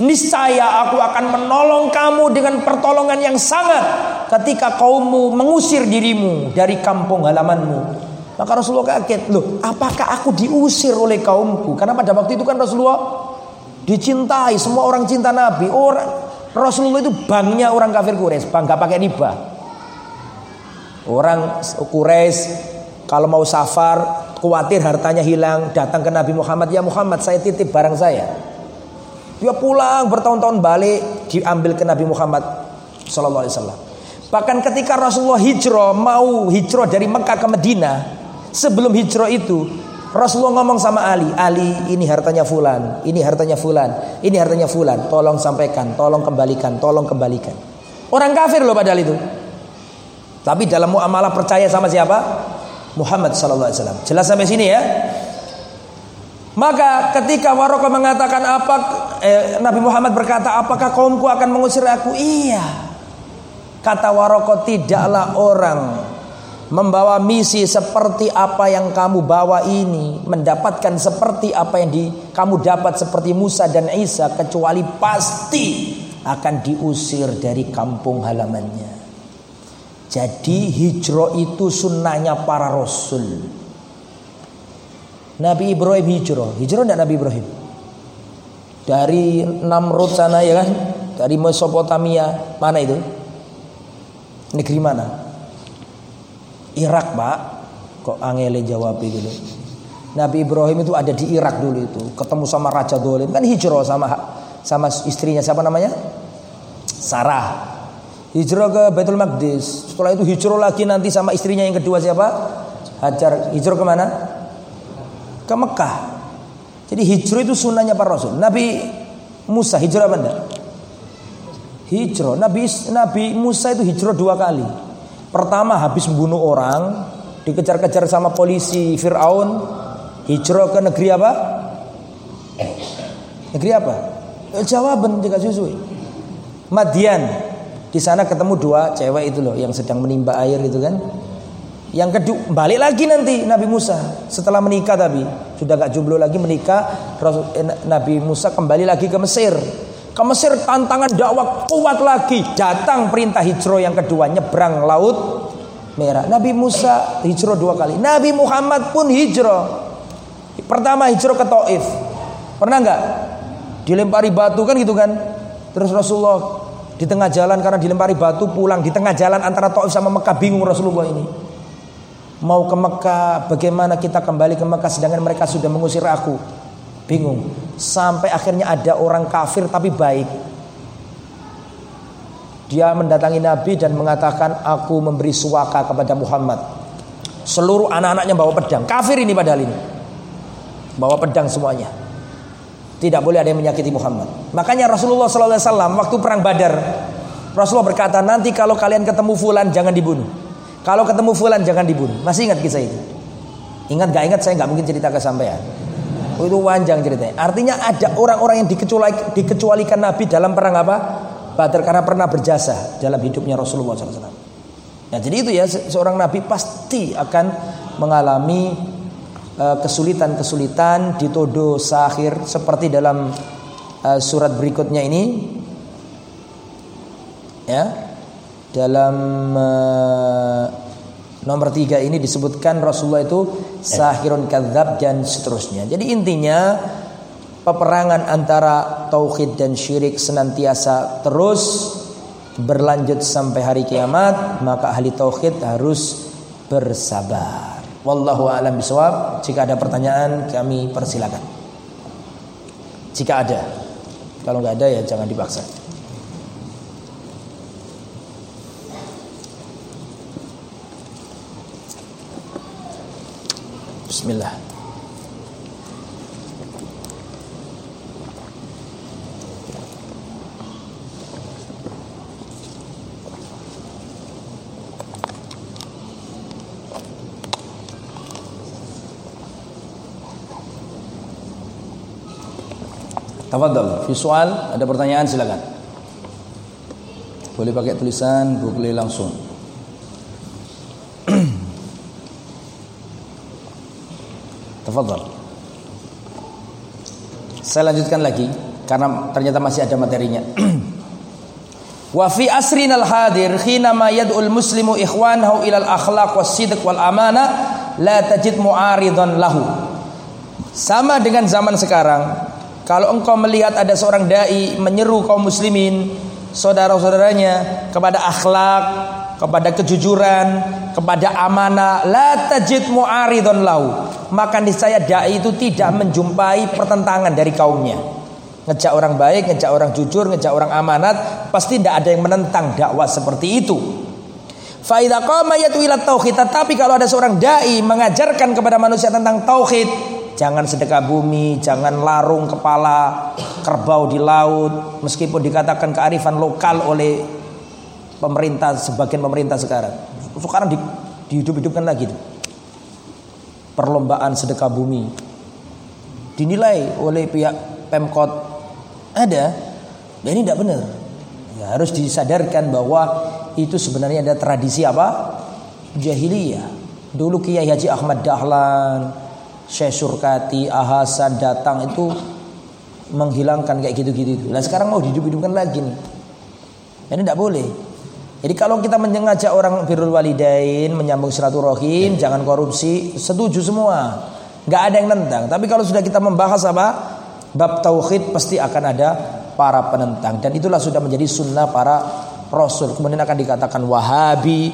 niscaya aku akan menolong kamu dengan pertolongan yang sangat ketika kaummu mengusir dirimu dari kampung halamanmu. Maka Rasulullah kaget, loh, apakah aku diusir oleh kaumku? Karena pada waktu itu kan Rasulullah dicintai, semua orang cinta Nabi. Orang Rasulullah itu banknya orang kafir Quraisy, bang gak pakai riba. Orang Quraisy kalau mau safar khawatir hartanya hilang, datang ke Nabi Muhammad, "Ya Muhammad, saya titip barang saya." Dia pulang bertahun-tahun balik diambil ke Nabi Muhammad sallallahu alaihi wasallam. Bahkan ketika Rasulullah hijrah mau hijrah dari Mekah ke Madinah, sebelum hijrah itu Rasulullah ngomong sama Ali, Ali ini hartanya fulan, ini hartanya fulan, ini hartanya fulan, tolong sampaikan, tolong kembalikan, tolong kembalikan. Orang kafir loh padahal itu. Tapi dalam muamalah percaya sama siapa? Muhammad sallallahu alaihi wasallam. Jelas sampai sini ya? Maka ketika Waroko mengatakan apa eh, Nabi Muhammad berkata, "Apakah kaumku akan mengusir aku?" Iya. Kata Waroko, "Tidaklah orang membawa misi seperti apa yang kamu bawa ini, mendapatkan seperti apa yang di, kamu dapat seperti Musa dan Isa kecuali pasti akan diusir dari kampung halamannya." Jadi hijrah itu sunnahnya para rasul. Nabi Ibrahim hijrah. Hijrah tidak Nabi Ibrahim? Dari Namrud sana ya kan? Dari Mesopotamia. Mana itu? Negeri mana? Irak pak. Kok angele jawab gitu. Nabi Ibrahim itu ada di Irak dulu itu. Ketemu sama Raja Dolim. Kan hijrah sama sama istrinya siapa namanya? Sarah. Hijrah ke Baitul Maqdis. Setelah itu hijrah lagi nanti sama istrinya yang kedua siapa? Hajar. Hijrah ke mana? Ke Mekah. Jadi hijrah itu sunnahnya para Rasul. Nabi Musa hijrah apa enggak? Hijrah. Nabi Nabi Musa itu hijrah dua kali. Pertama habis membunuh orang, dikejar-kejar sama polisi Fir'aun, hijrah ke negeri apa? Negeri apa? Jawaban jika susu. Madian. Di sana ketemu dua cewek itu loh yang sedang menimba air itu kan. Yang kedua balik lagi nanti Nabi Musa setelah menikah tapi sudah gak jomblo lagi menikah eh, Nabi Musa kembali lagi ke Mesir. Ke Mesir tantangan dakwah kuat lagi. Datang perintah hijrah yang kedua nyebrang laut merah. Nabi Musa hijrah dua kali. Nabi Muhammad pun hijrah. Pertama hijrah ke Taif. Pernah nggak? Dilempari batu kan gitu kan. Terus Rasulullah Di tengah jalan karena dilempari batu pulang di tengah jalan antara Taif sama Mekah bingung Rasulullah ini. Mau ke Mekah, bagaimana kita kembali ke Mekah sedangkan mereka sudah mengusir aku? Bingung. Sampai akhirnya ada orang kafir tapi baik. Dia mendatangi Nabi dan mengatakan aku memberi suaka kepada Muhammad. Seluruh anak-anaknya bawa pedang. Kafir ini padahal ini. Bawa pedang semuanya. Tidak boleh ada yang menyakiti Muhammad. Makanya Rasulullah SAW waktu perang Badar, Rasulullah berkata nanti kalau kalian ketemu Fulan jangan dibunuh. Kalau ketemu Fulan jangan dibunuh. Masih ingat kisah itu? Ingat gak ingat saya nggak mungkin cerita ke sampean. Oh, itu panjang ceritanya. Artinya ada orang-orang yang dikecualikan, Nabi dalam perang apa? Badar karena pernah berjasa dalam hidupnya Rasulullah SAW. Nah jadi itu ya seorang Nabi pasti akan mengalami Eh, kesulitan-kesulitan dituduh sahir seperti dalam uh, surat berikutnya ini ya dalam uh, nomor tiga ini disebutkan Rasulullah itu sahirun kadzab dan seterusnya jadi intinya peperangan antara tauhid dan syirik senantiasa terus berlanjut sampai hari kiamat maka ahli tauhid harus bersabar Wallahu a'lam bisawab. Jika ada pertanyaan kami persilakan. Jika ada. Kalau nggak ada ya jangan dipaksa. Bismillah. Tafadhal, ada pertanyaan silakan. Boleh pakai tulisan, boleh langsung. Tafadhal. Saya lanjutkan lagi karena ternyata masih ada materinya. Wa fi asrinal hadir ma yad'ul muslimu ikhwanahu ilal akhlaq was sidq wal amana la tajid mu'aridan lahu. Sama dengan zaman sekarang, kalau engkau melihat ada seorang dai menyeru kaum muslimin, saudara-saudaranya kepada akhlak, kepada kejujuran, kepada amanah, la tajid mu'aridun lau. Maka niscaya dai itu tidak menjumpai pertentangan dari kaumnya. Ngejak orang baik, ngejak orang jujur, ngejak orang amanat, pasti tidak ada yang menentang dakwah seperti itu. Faidah qama yatu tauhid, tetapi kalau ada seorang dai mengajarkan kepada manusia tentang tauhid, Jangan sedekah bumi, jangan larung kepala kerbau di laut, meskipun dikatakan kearifan lokal oleh pemerintah sebagian pemerintah sekarang. Sekarang di, dihidup-hidupkan lagi tuh. Perlombaan sedekah bumi dinilai oleh pihak Pemkot ada, dan ini tidak benar. Ya, harus disadarkan bahwa itu sebenarnya ada tradisi apa? Jahiliyah. Dulu Kiai Haji Ahmad Dahlan, Syekh Surkati, Ahasan datang itu menghilangkan kayak gitu-gitu. Nah sekarang mau dihidup-hidupkan lagi nih. Ini tidak boleh. Jadi kalau kita mengajak orang birrul walidain, menyambung silaturahim, jangan korupsi, setuju semua. Nggak ada yang nentang. Tapi kalau sudah kita membahas apa? Bab tauhid pasti akan ada para penentang dan itulah sudah menjadi sunnah para rasul. Kemudian akan dikatakan Wahabi.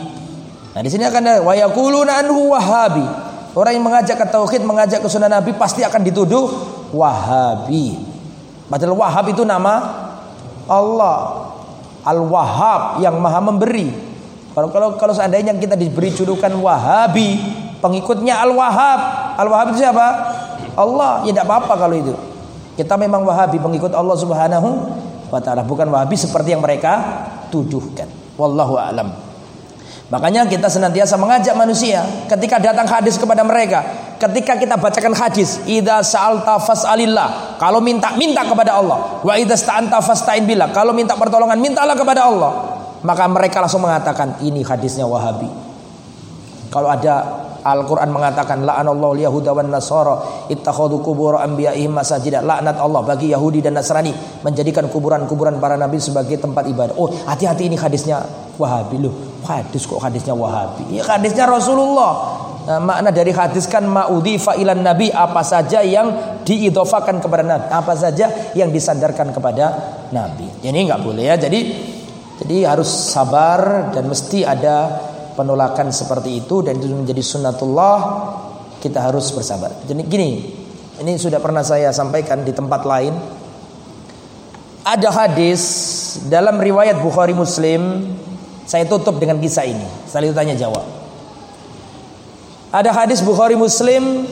Nah, di sini akan ada wayakuluna anhu Wahabi. Orang yang mengajak ke tauhid, mengajak ke sunnah Nabi pasti akan dituduh Wahabi. Padahal Wahab itu nama Allah. Al-Wahhab yang Maha memberi. Kalau kalau kalau seandainya kita diberi julukan Wahabi, pengikutnya Al-Wahhab. Al-Wahhab itu siapa? Allah. Ya tidak apa-apa kalau itu. Kita memang Wahabi, pengikut Allah Subhanahu wa taala, bukan Wahabi seperti yang mereka tuduhkan. Wallahu a'lam. Makanya kita senantiasa mengajak manusia ketika datang hadis kepada mereka, ketika kita bacakan hadis, idza sa'alta fas'alillah. Kalau minta minta kepada Allah. Wa idza sta'anta fasta'in billah. Kalau minta pertolongan mintalah kepada Allah. Maka mereka langsung mengatakan ini hadisnya Wahabi. Kalau ada Al-Quran mengatakan la'anallahu yahuda wan nasara ittakhadhu kubur anbiya'ihim masajida. Laknat Allah bagi Yahudi dan Nasrani menjadikan kuburan-kuburan para nabi sebagai tempat ibadah. Oh, hati-hati ini hadisnya Wahabi loh. Hadis kok hadisnya Wahabi? Ya hadisnya Rasulullah. Nah, makna dari hadis kan ma'udhi fa'ilan nabi apa saja yang diidofakan kepada nabi, apa saja yang disandarkan kepada nabi. Ini nggak boleh ya. Jadi Jadi harus sabar dan mesti ada penolakan seperti itu dan itu menjadi sunnatullah kita harus bersabar. Jadi gini, ini sudah pernah saya sampaikan di tempat lain. Ada hadis dalam riwayat Bukhari Muslim, saya tutup dengan kisah ini. Saya tanya jawab. Ada hadis Bukhari Muslim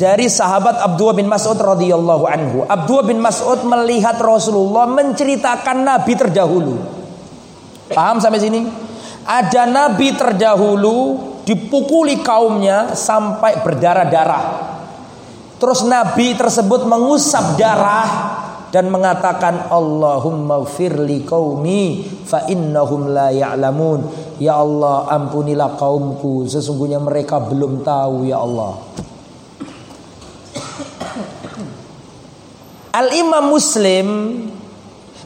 dari sahabat Abdullah bin Mas'ud radhiyallahu anhu. Abdullah bin Mas'ud melihat Rasulullah menceritakan nabi terdahulu. Paham sampai sini? Ada nabi terdahulu dipukuli kaumnya sampai berdarah-darah. Terus nabi tersebut mengusap darah dan mengatakan Allahumma firli qaumi fa innahum la ya'lamun. Ya Allah, ampunilah kaumku, sesungguhnya mereka belum tahu ya Allah. Al-Imam Muslim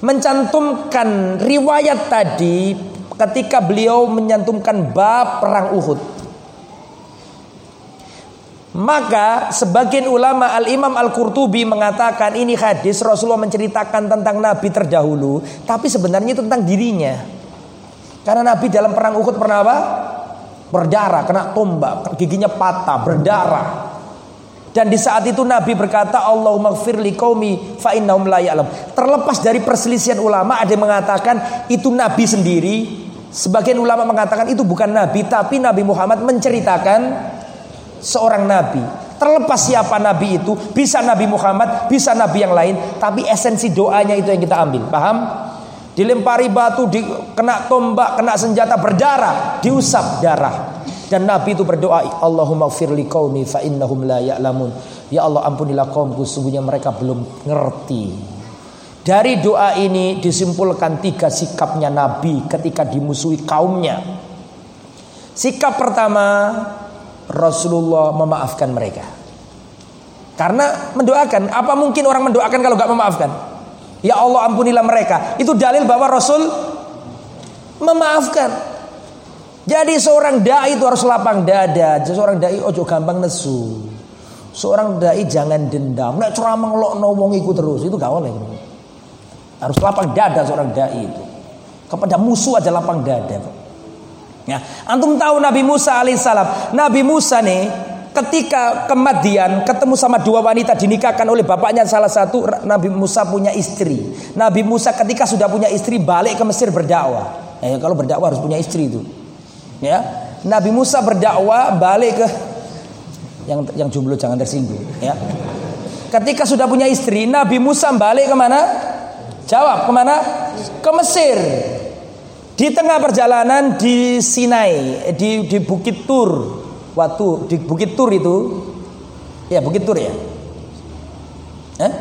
mencantumkan riwayat tadi ketika beliau menyantumkan bab perang Uhud. Maka sebagian ulama Al-Imam Al-Qurtubi mengatakan ini hadis Rasulullah menceritakan tentang Nabi terdahulu, tapi sebenarnya itu tentang dirinya. Karena Nabi dalam perang Uhud pernah apa? Berdarah, kena tombak, giginya patah, berdarah. Dan di saat itu Nabi berkata, Allahumma gfir li qaumi fa. Terlepas dari perselisihan ulama, ada yang mengatakan itu Nabi sendiri. Sebagian ulama mengatakan itu bukan Nabi, tapi Nabi Muhammad menceritakan seorang Nabi. Terlepas siapa Nabi itu, bisa Nabi Muhammad, bisa Nabi yang lain, tapi esensi doanya itu yang kita ambil. Paham? Dilempari batu, di, kena tombak, kena senjata berdarah, diusap darah. Dan Nabi itu berdoa, Allahumma firli qaumi fa innahum la ya'lamun. Ya Allah ampunilah kaumku, sungguhnya mereka belum ngerti. Dari doa ini disimpulkan tiga sikapnya Nabi ketika dimusuhi kaumnya. Sikap pertama, Rasulullah memaafkan mereka. Karena mendoakan, apa mungkin orang mendoakan kalau gak memaafkan? Ya Allah ampunilah mereka. Itu dalil bahwa Rasul memaafkan. Jadi seorang dai itu harus lapang dada. Seorang dai ojo gampang nesu. Seorang dai jangan dendam. Nek ceramah ngelokno wong iku terus itu gak boleh. Harus lapang dada seorang dai itu. Kepada musuh aja lapang dada. Ya, antum tahu Nabi Musa alaihissalam. Nabi Musa nih ketika kematian ketemu sama dua wanita dinikahkan oleh bapaknya salah satu Nabi Musa punya istri. Nabi Musa ketika sudah punya istri balik ke Mesir berdakwah. Eh, kalau berdakwah harus punya istri itu. Ya, Nabi Musa berdakwah balik ke yang yang jomblo jangan tersinggung. Ya, ketika sudah punya istri, Nabi Musa balik ke mana? Jawab ke mana? Ke Mesir. Di tengah perjalanan di Sinai, di di Bukit Tur, waktu di Bukit Tur itu, ya Bukit Tur ya. Eh?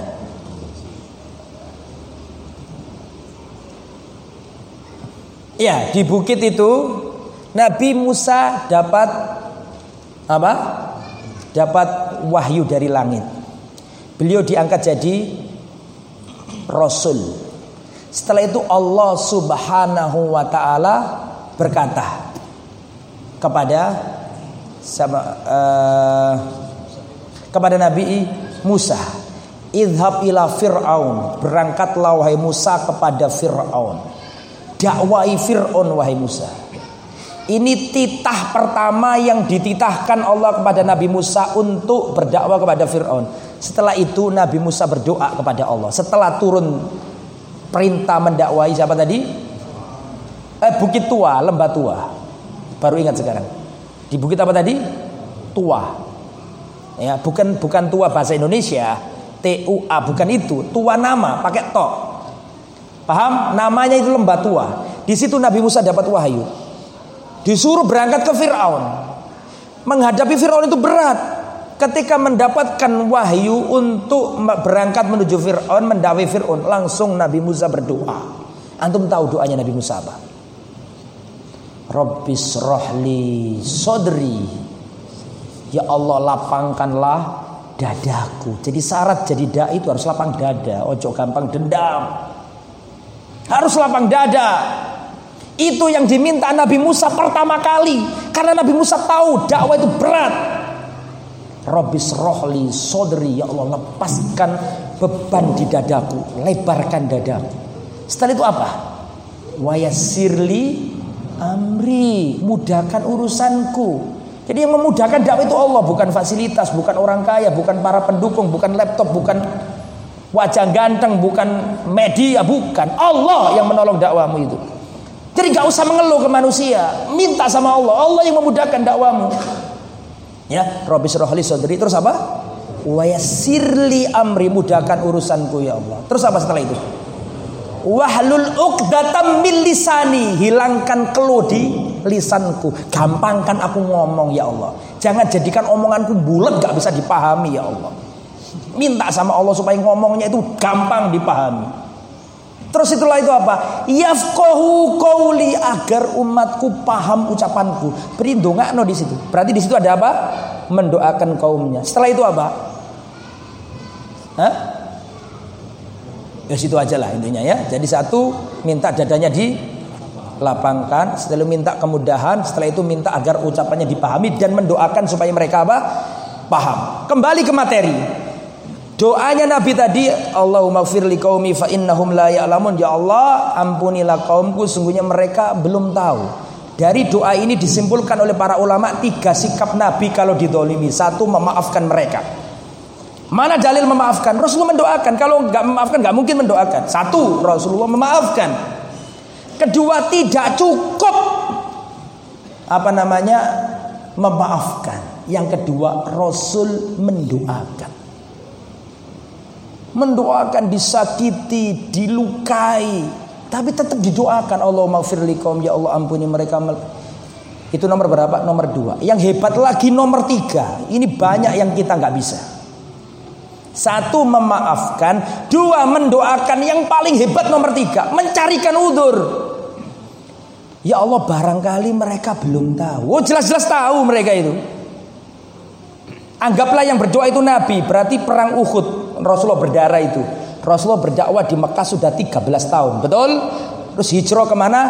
Ya, di bukit itu Nabi Musa dapat apa? Dapat wahyu dari langit. Beliau diangkat jadi rasul. Setelah itu Allah Subhanahu wa taala berkata kepada sama uh, kepada Nabi Musa, "Idhab ila Fir'aun." Berangkatlah wahai Musa kepada Fir'aun. Dakwai Fir'aun wahai Musa. Ini titah pertama yang dititahkan Allah kepada Nabi Musa untuk berdakwah kepada Fir'aun. Setelah itu Nabi Musa berdoa kepada Allah. Setelah turun perintah mendakwai siapa tadi? Eh, bukit tua, lembah tua. Baru ingat sekarang. Di bukit apa tadi? Tua. Ya, bukan bukan tua bahasa Indonesia. T U A bukan itu. Tua nama pakai to. Paham? Namanya itu lembah tua. Di situ Nabi Musa dapat wahyu. Disuruh berangkat ke Fir'aun. Menghadapi Fir'aun itu berat. Ketika mendapatkan wahyu untuk berangkat menuju Fir'aun, mendawai Fir'aun, langsung Nabi Musa berdoa. Antum tahu doanya Nabi Musa apa? Rabbis rohli sodri. Ya Allah lapangkanlah dadaku. Jadi syarat jadi dai itu harus lapang dada. Ojo gampang dendam. Harus lapang dada. Itu yang diminta Nabi Musa pertama kali. Karena Nabi Musa tahu dakwah itu berat. Robis rohli sodri ya Allah lepaskan beban di dadaku, lebarkan dadaku. Setelah itu apa? Wayasirli amri, mudahkan urusanku. Jadi yang memudahkan dakwah itu Allah, bukan fasilitas, bukan orang kaya, bukan para pendukung, bukan laptop, bukan wajah ganteng, bukan media, bukan. Allah yang menolong dakwamu itu. Jadi nggak usah mengeluh ke manusia, minta sama Allah. Allah yang memudahkan dakwamu. Ya, Robi Rohli Sodri. Terus apa? Wayasirli amri mudahkan urusanku ya Allah. Terus apa setelah itu? Wahlul uqdatam min lisani, hilangkan keluh di lisanku. Gampangkan aku ngomong ya Allah. Jangan jadikan omonganku bulat gak bisa dipahami ya Allah. Minta sama Allah supaya ngomongnya itu gampang dipahami. Terus itulah itu apa? Yafqahu qauli agar umatku paham ucapanku. Beri no di situ. Berarti di situ ada apa? Mendoakan kaumnya. Setelah itu apa? Hah? Ya situ aja lah intinya ya. Jadi satu minta dadanya di lapangkan, setelah minta kemudahan, setelah itu minta agar ucapannya dipahami dan mendoakan supaya mereka apa? Paham. Kembali ke materi. Doanya Nabi tadi, Allahumma firli qaumi fa innahum la ya'lamun. Ya Allah, ampunilah kaumku, sungguhnya mereka belum tahu. Dari doa ini disimpulkan oleh para ulama tiga sikap Nabi kalau didolimi. Satu, memaafkan mereka. Mana dalil memaafkan? Rasulullah mendoakan. Kalau nggak memaafkan, nggak mungkin mendoakan. Satu, Rasulullah memaafkan. Kedua, tidak cukup apa namanya memaafkan. Yang kedua, Rasul mendoakan mendoakan disakiti, dilukai, tapi tetap didoakan Allah maghfirli ya Allah ampuni mereka. Itu nomor berapa? Nomor dua. Yang hebat lagi nomor tiga. Ini banyak yang kita nggak bisa. Satu memaafkan, dua mendoakan. Yang paling hebat nomor tiga mencarikan udur. Ya Allah barangkali mereka belum tahu. Oh jelas-jelas tahu mereka itu. Anggaplah yang berdoa itu Nabi, berarti perang Uhud Rasulullah berdarah itu. Rasulullah berdakwah di Mekah sudah 13 tahun, betul? Terus hijrah ke mana?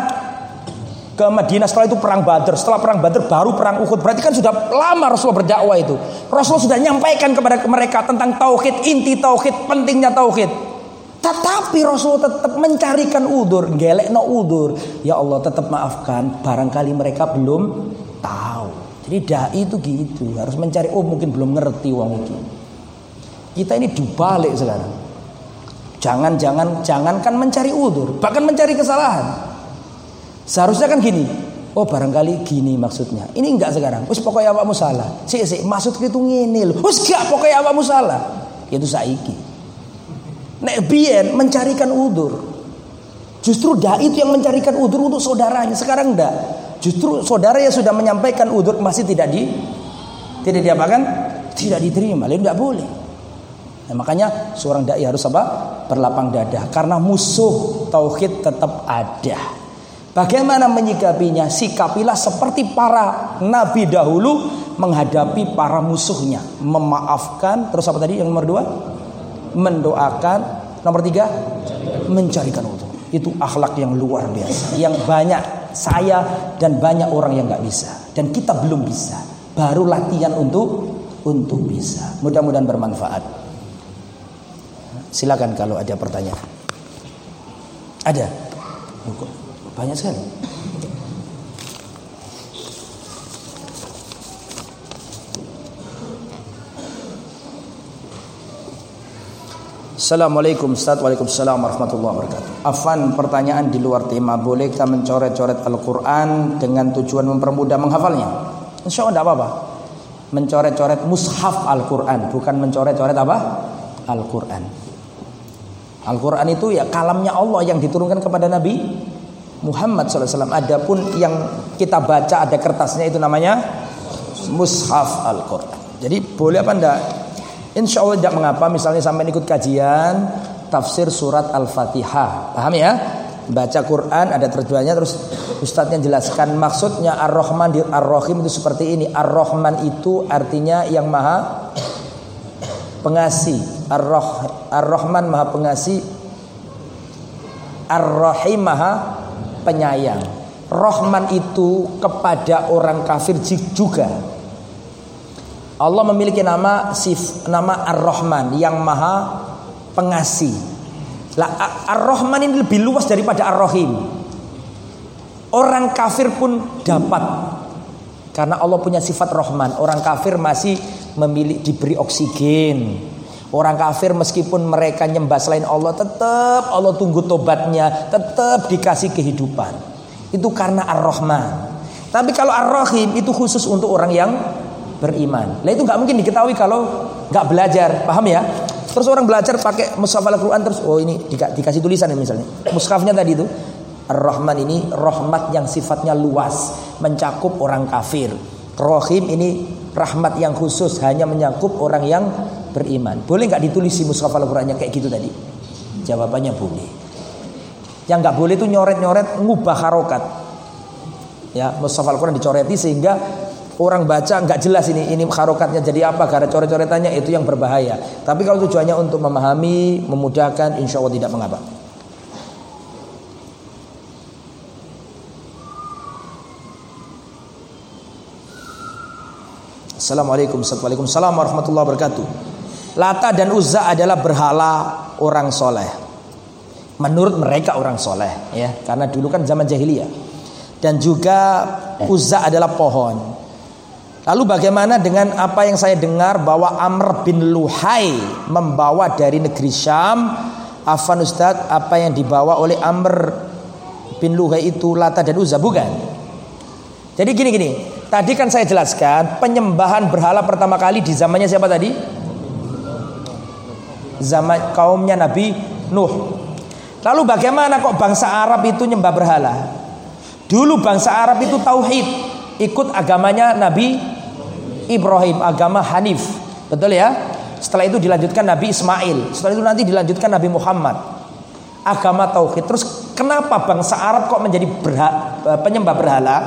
Ke Madinah setelah itu perang Badr. Setelah perang Badr baru perang Uhud. Berarti kan sudah lama Rasulullah berdakwah itu. Rasulullah sudah nyampaikan kepada mereka tentang tauhid, inti tauhid, pentingnya tauhid. Tetapi Rasulullah tetap mencarikan udur, gelek no udur. Ya Allah tetap maafkan, barangkali mereka belum tahu. Jadi dai itu gitu, harus mencari oh mungkin belum ngerti uang itu. Kita ini dibalik sekarang. Jangan-jangan jangankan mencari udur, bahkan mencari kesalahan. Seharusnya kan gini, oh barangkali gini maksudnya. Ini enggak sekarang. Wis pokoknya awakmu salah. Sik sik maksud itu ngene lho. Wis gak pokoknya awakmu salah. Itu saiki. Nek biyen mencarikan udur. Justru dai itu yang mencarikan udur untuk saudaranya. Sekarang enggak. Justru saudara yang sudah menyampaikan udur masih tidak di tidak diapakan? Tidak diterima. Lalu tidak boleh. Nah, makanya seorang dai harus apa? Berlapang dada karena musuh tauhid tetap ada. Bagaimana menyikapinya? Sikapilah seperti para nabi dahulu menghadapi para musuhnya, memaafkan. Terus apa tadi yang nomor dua? Mendoakan. Nomor tiga, mencarikan utuh. Itu akhlak yang luar biasa, yang banyak saya dan banyak orang yang nggak bisa. Dan kita belum bisa. Baru latihan untuk untuk bisa. Mudah-mudahan bermanfaat. Silakan kalau ada pertanyaan. Ada? Banyak sekali Assalamualaikum Ustaz. Waalaikumsalam warahmatullahi wabarakatuh. Afan pertanyaan di luar tema. Boleh kita mencoret-coret Al-Quran Dengan tujuan mempermudah menghafalnya? Insya Allah tidak apa-apa. Mencoret-coret mushaf Al-Quran Bukan mencoret-coret apa? Al-Quran. Al-Quran itu ya kalamnya Allah yang diturunkan kepada Nabi Muhammad SAW Adapun yang kita baca ada kertasnya itu namanya Mushaf Al-Quran. Jadi boleh apa enggak Insya Allah tidak mengapa misalnya sampai ikut kajian tafsir surat Al-Fatihah. Paham ya? Baca Quran ada terjemahannya terus ustadznya jelaskan maksudnya Ar-Rahman Ar-Rahim itu seperti ini. Ar-Rahman itu artinya yang maha pengasih. Ar-Rahman maha pengasih. Ar-Rahim maha penyayang. Rahman itu kepada orang kafir juga Allah memiliki nama sif nama Ar-Rahman yang maha pengasih. Lah Ar-Rahman ini lebih luas daripada Ar-Rahim. Orang kafir pun dapat karena Allah punya sifat Rahman. Orang kafir masih memilih diberi oksigen. Orang kafir meskipun mereka nyembah selain Allah tetap Allah tunggu tobatnya, tetap dikasih kehidupan. Itu karena Ar-Rahman. Tapi kalau Ar-Rahim itu khusus untuk orang yang beriman. Nah itu nggak mungkin diketahui kalau nggak belajar, paham ya? Terus orang belajar pakai mushaf Al-Quran terus oh ini dikasih tulisan misalnya. Mushafnya tadi itu Ar-Rahman ini rahmat yang sifatnya luas, mencakup orang kafir. Rahim ini rahmat yang khusus hanya mencakup orang yang beriman. Boleh nggak ditulis di mushaf Al-Qur'annya kayak gitu tadi? Jawabannya boleh. Yang nggak boleh itu nyoret-nyoret ngubah harokat. Ya, mushaf Al-Qur'an dicoreti sehingga orang baca nggak jelas ini ini harokatnya jadi apa karena coret-coretannya itu yang berbahaya. Tapi kalau tujuannya untuk memahami, memudahkan, insya Allah tidak mengapa. Assalamualaikum Waalaikumsalam warahmatullahi wabarakatuh Lata dan Uzza adalah berhala orang soleh. Menurut mereka orang soleh, ya, karena dulu kan zaman jahiliyah. Dan juga Uzza adalah pohon. Lalu bagaimana dengan apa yang saya dengar bahwa Amr bin Luhai membawa dari negeri Syam Afan Ustaz apa yang dibawa oleh Amr bin Luhai itu Lata dan Uzza bukan? Jadi gini gini, tadi kan saya jelaskan penyembahan berhala pertama kali di zamannya siapa tadi? zaman kaumnya Nabi Nuh. Lalu bagaimana kok bangsa Arab itu nyembah berhala? Dulu bangsa Arab itu tauhid, ikut agamanya Nabi Ibrahim, agama Hanif. Betul ya? Setelah itu dilanjutkan Nabi Ismail. Setelah itu nanti dilanjutkan Nabi Muhammad. Agama tauhid. Terus kenapa bangsa Arab kok menjadi berha, penyembah berhala?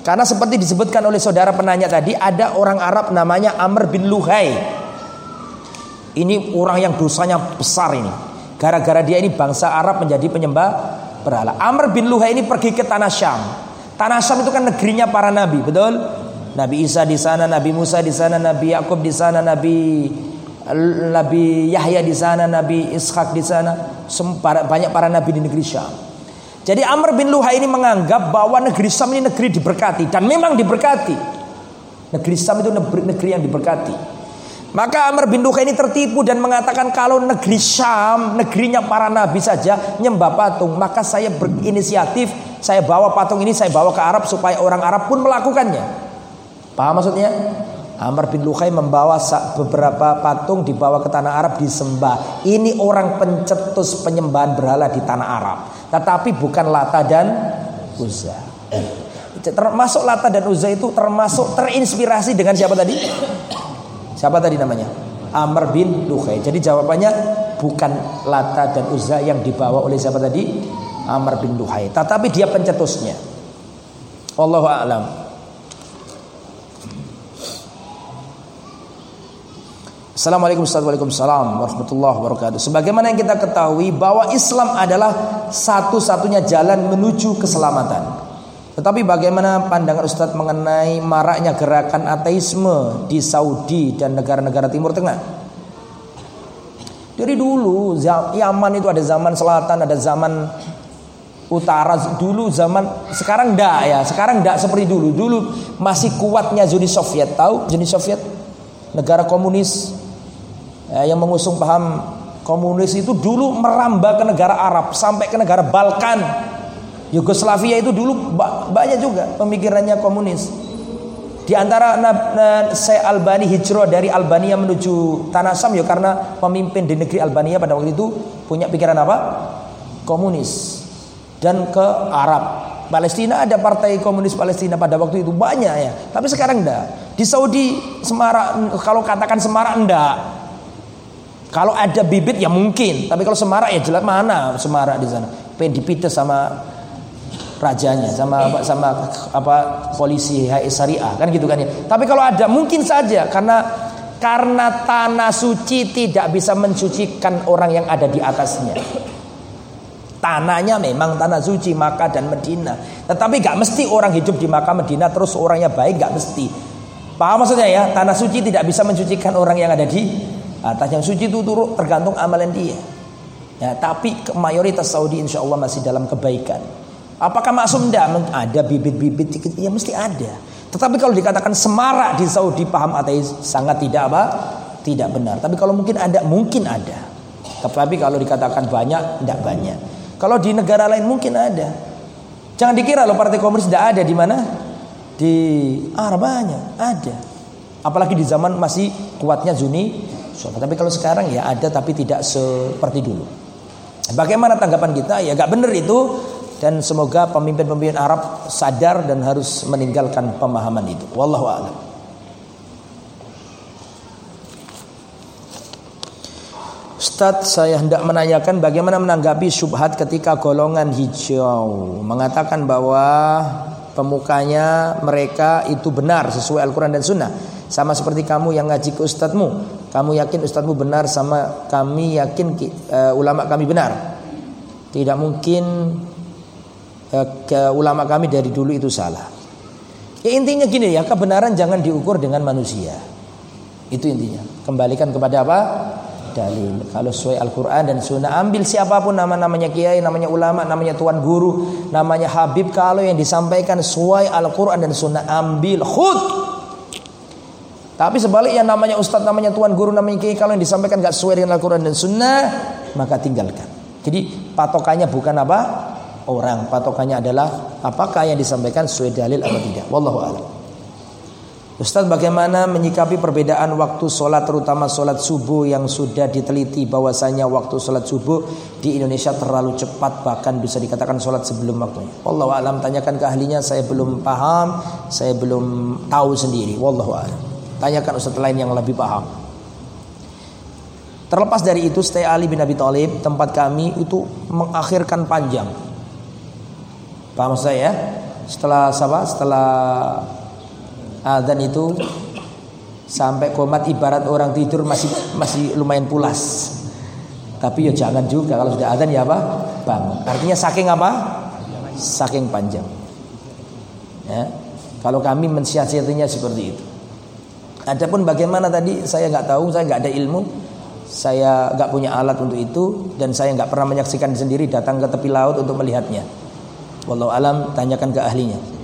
Karena seperti disebutkan oleh saudara penanya tadi, ada orang Arab namanya Amr bin Luhai. Ini orang yang dosanya besar ini. Gara-gara dia ini bangsa Arab menjadi penyembah berhala. Amr bin Luhai ini pergi ke tanah Syam. Tanah Syam itu kan negerinya para nabi, betul? Nabi Isa di sana, Nabi Musa di sana, Nabi Yakub di sana, Nabi Nabi Yahya di sana, Nabi Ishak di sana, banyak para nabi di negeri Syam. Jadi Amr bin Luhai ini menganggap bahwa negeri Syam ini negeri diberkati dan memang diberkati. Negeri Syam itu negeri, yang diberkati. Maka Amr bin Duha ini tertipu dan mengatakan kalau negeri Syam, negerinya para nabi saja nyembah patung, maka saya berinisiatif, saya bawa patung ini saya bawa ke Arab supaya orang Arab pun melakukannya. Paham maksudnya? Amr bin Luhai membawa beberapa patung dibawa ke tanah Arab disembah. Ini orang pencetus penyembahan berhala di tanah Arab. Tetapi bukan Lata dan Uzza. Termasuk Lata dan Uzza itu termasuk terinspirasi dengan siapa tadi? Siapa tadi namanya? Amr bin Luhai. Jadi jawabannya bukan Lata dan Uzza yang dibawa oleh siapa tadi? Amr bin Luhai. Tetapi dia pencetusnya. Allahu a'lam. Assalamualaikum warahmatullahi wabarakatuh. Sebagaimana yang kita ketahui bahwa Islam adalah satu-satunya jalan menuju keselamatan. Tetapi bagaimana pandangan Ustadz mengenai maraknya gerakan ateisme di Saudi dan negara-negara Timur Tengah? Dari dulu Yaman itu ada zaman selatan, ada zaman utara. Dulu zaman sekarang ndak ya, sekarang ndak seperti dulu. Dulu masih kuatnya Uni Soviet, tahu Uni Soviet? Negara komunis ya, yang mengusung paham komunis itu dulu merambah ke negara Arab sampai ke negara Balkan Yugoslavia itu dulu banyak juga pemikirannya komunis. Di antara saya Albani hijrah dari Albania menuju Tanah Sam ya karena pemimpin di negeri Albania pada waktu itu punya pikiran apa? Komunis. Dan ke Arab. Palestina ada partai komunis Palestina pada waktu itu banyak ya. Tapi sekarang enggak. Di Saudi semarak kalau katakan semarak enggak. Kalau ada bibit ya mungkin, tapi kalau semarak ya jelas mana semarak di sana. Pengen sama rajanya sama apa sama apa polisi syariah kan gitu kan ya. Tapi kalau ada mungkin saja karena karena tanah suci tidak bisa mensucikan orang yang ada di atasnya. Tanahnya memang tanah suci Makkah dan Medina. Tetapi gak mesti orang hidup di Makkah Medina terus orangnya baik gak mesti. Paham maksudnya ya? Tanah suci tidak bisa mensucikan orang yang ada di atas. Yang suci itu turut tergantung amalan dia. Ya, tapi mayoritas Saudi insya Allah masih dalam kebaikan. Apakah maksum tidak? Ada bibit-bibit ya mesti ada. Tetapi kalau dikatakan semarak di Saudi paham ateis sangat tidak apa? Tidak benar. Tapi kalau mungkin ada, mungkin ada. Tapi kalau dikatakan banyak, tidak banyak. Kalau di negara lain mungkin ada. Jangan dikira loh partai komunis tidak ada di mana? Di Arab banyak, ada. Apalagi di zaman masih kuatnya Zuni. Tapi kalau sekarang ya ada tapi tidak seperti dulu. Bagaimana tanggapan kita? Ya gak benar itu dan semoga pemimpin-pemimpin Arab sadar dan harus meninggalkan pemahaman itu. Wallahu a'lam. Ustadz saya hendak menanyakan bagaimana menanggapi syubhat ketika golongan hijau mengatakan bahwa pemukanya mereka itu benar sesuai Al-Quran dan Sunnah sama seperti kamu yang ngaji ke ustadzmu kamu yakin ustadzmu benar sama kami yakin uh, ulama kami benar tidak mungkin Eh, ke ulama kami dari dulu itu salah. Ya intinya gini ya, kebenaran jangan diukur dengan manusia. Itu intinya. Kembalikan kepada apa? Dalil. Kalau sesuai Al-Quran dan Sunnah, ambil siapa pun nama-namanya kiai, namanya ulama, namanya tuan guru, namanya Habib. Kalau yang disampaikan sesuai Al-Quran dan Sunnah, ambil khud. Tapi sebaliknya namanya ustadz, namanya tuan guru, namanya kiai, kalau yang disampaikan gak sesuai dengan Al-Quran dan Sunnah, maka tinggalkan. Jadi patokannya bukan apa? orang. Patokannya adalah apakah yang disampaikan sesuai dalil atau tidak. Wallahu a'lam. Ustaz bagaimana menyikapi perbedaan waktu sholat terutama sholat subuh yang sudah diteliti bahwasanya waktu sholat subuh di Indonesia terlalu cepat bahkan bisa dikatakan sholat sebelum waktunya. Wallahu alam tanyakan ke ahlinya saya belum paham, saya belum tahu sendiri. Wallahu alam. Tanyakan ustaz lain yang lebih paham. Terlepas dari itu, Stay Ali bin Abi Thalib tempat kami itu mengakhirkan panjang Paham saya ya? Setelah apa? Setelah adzan itu sampai komat ibarat orang tidur masih masih lumayan pulas. Tapi ya jangan juga kalau sudah adzan ya apa? Bangun. Artinya saking apa? Saking panjang. Ya. Kalau kami mensiasatinya seperti itu. Adapun bagaimana tadi saya nggak tahu, saya nggak ada ilmu, saya nggak punya alat untuk itu dan saya nggak pernah menyaksikan sendiri datang ke tepi laut untuk melihatnya. Wallahu alam tanyakan ke ahlinya.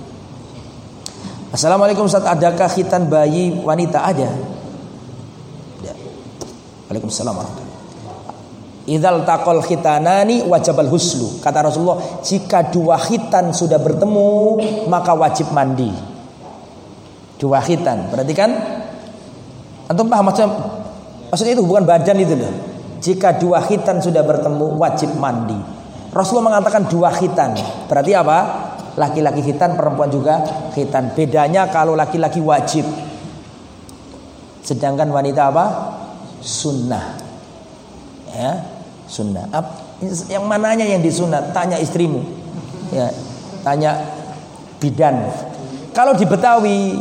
Assalamualaikum Ustaz, adakah khitan bayi wanita ada? Ya. Waalaikumsalam Idzal taqal khitanani wajibal huslu. Kata Rasulullah, jika dua khitan sudah bertemu, maka wajib mandi. Dua khitan. Berarti kan antum paham maksudnya maksudnya itu bukan badan itu loh. Jika dua khitan sudah bertemu, wajib mandi. Rasulullah mengatakan dua khitan. Berarti apa? Laki-laki khitan, perempuan juga khitan. Bedanya kalau laki-laki wajib. Sedangkan wanita apa? Sunnah. Ya, sunnah. Yang mananya yang disunat? Tanya istrimu. Ya, tanya bidan. Kalau di Betawi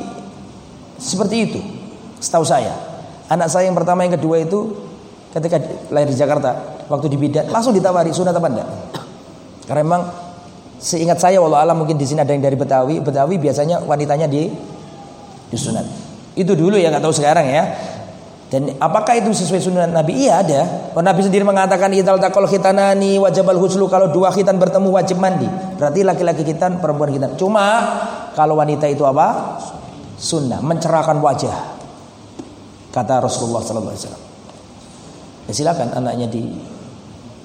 seperti itu, setahu saya. Anak saya yang pertama yang kedua itu ketika lahir di Jakarta, waktu di bidan langsung ditawari sunat apa enggak? Karena memang seingat saya walau alam mungkin di sini ada yang dari Betawi. Betawi biasanya wanitanya di disunat. Itu dulu ya nggak tahu sekarang ya. Dan apakah itu sesuai sunnah Nabi? Iya ada. Oh, Nabi sendiri mengatakan idal takol khitanani wajibal huslu kalau dua khitan bertemu wajib mandi. Berarti laki-laki khitan, perempuan khitan. Cuma kalau wanita itu apa? Sunnah, mencerahkan wajah. Kata Rasulullah wasallam. Ya silakan anaknya di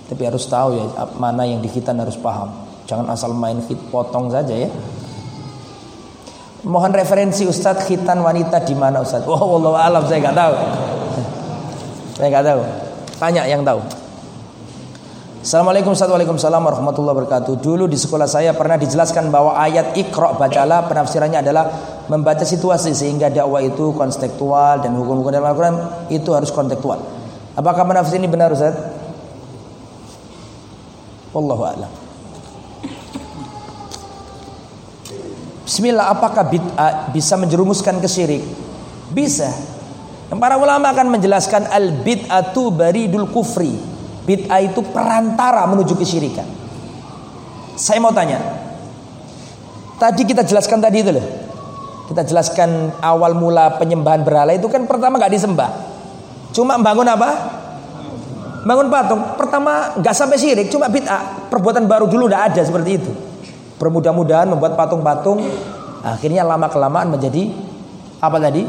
tapi harus tahu ya mana yang di kita harus paham. Jangan asal main hit potong saja ya. Mohon referensi Ustadz khitan wanita di mana Ustadz? Oh Allah alam saya nggak tahu. saya nggak tahu. Tanya yang tahu. Assalamualaikum Waalaikumsalam warahmatullahi wabarakatuh Dulu di sekolah saya pernah dijelaskan bahwa ayat ikro bacalah penafsirannya adalah membaca situasi sehingga dakwah itu kontekstual dan hukum-hukum dalam Al-Quran itu harus kontekstual. Apakah penafsir ini benar Ustaz? Wallahu a'lam. Bismillah, apakah bid'ah bisa menjerumuskan ke syirik? Bisa. Dan para ulama akan menjelaskan al bid'atu baridul kufri. Bid'ah itu perantara menuju kesyirikan. Saya mau tanya. Tadi kita jelaskan tadi itu loh. Kita jelaskan awal mula penyembahan berhala itu kan pertama nggak disembah. Cuma bangun apa? Bangun patung pertama nggak sampai syirik, cuma bid'ah. Perbuatan baru dulu udah ada seperti itu. Bermudah-mudahan membuat patung-patung akhirnya lama kelamaan menjadi apa tadi?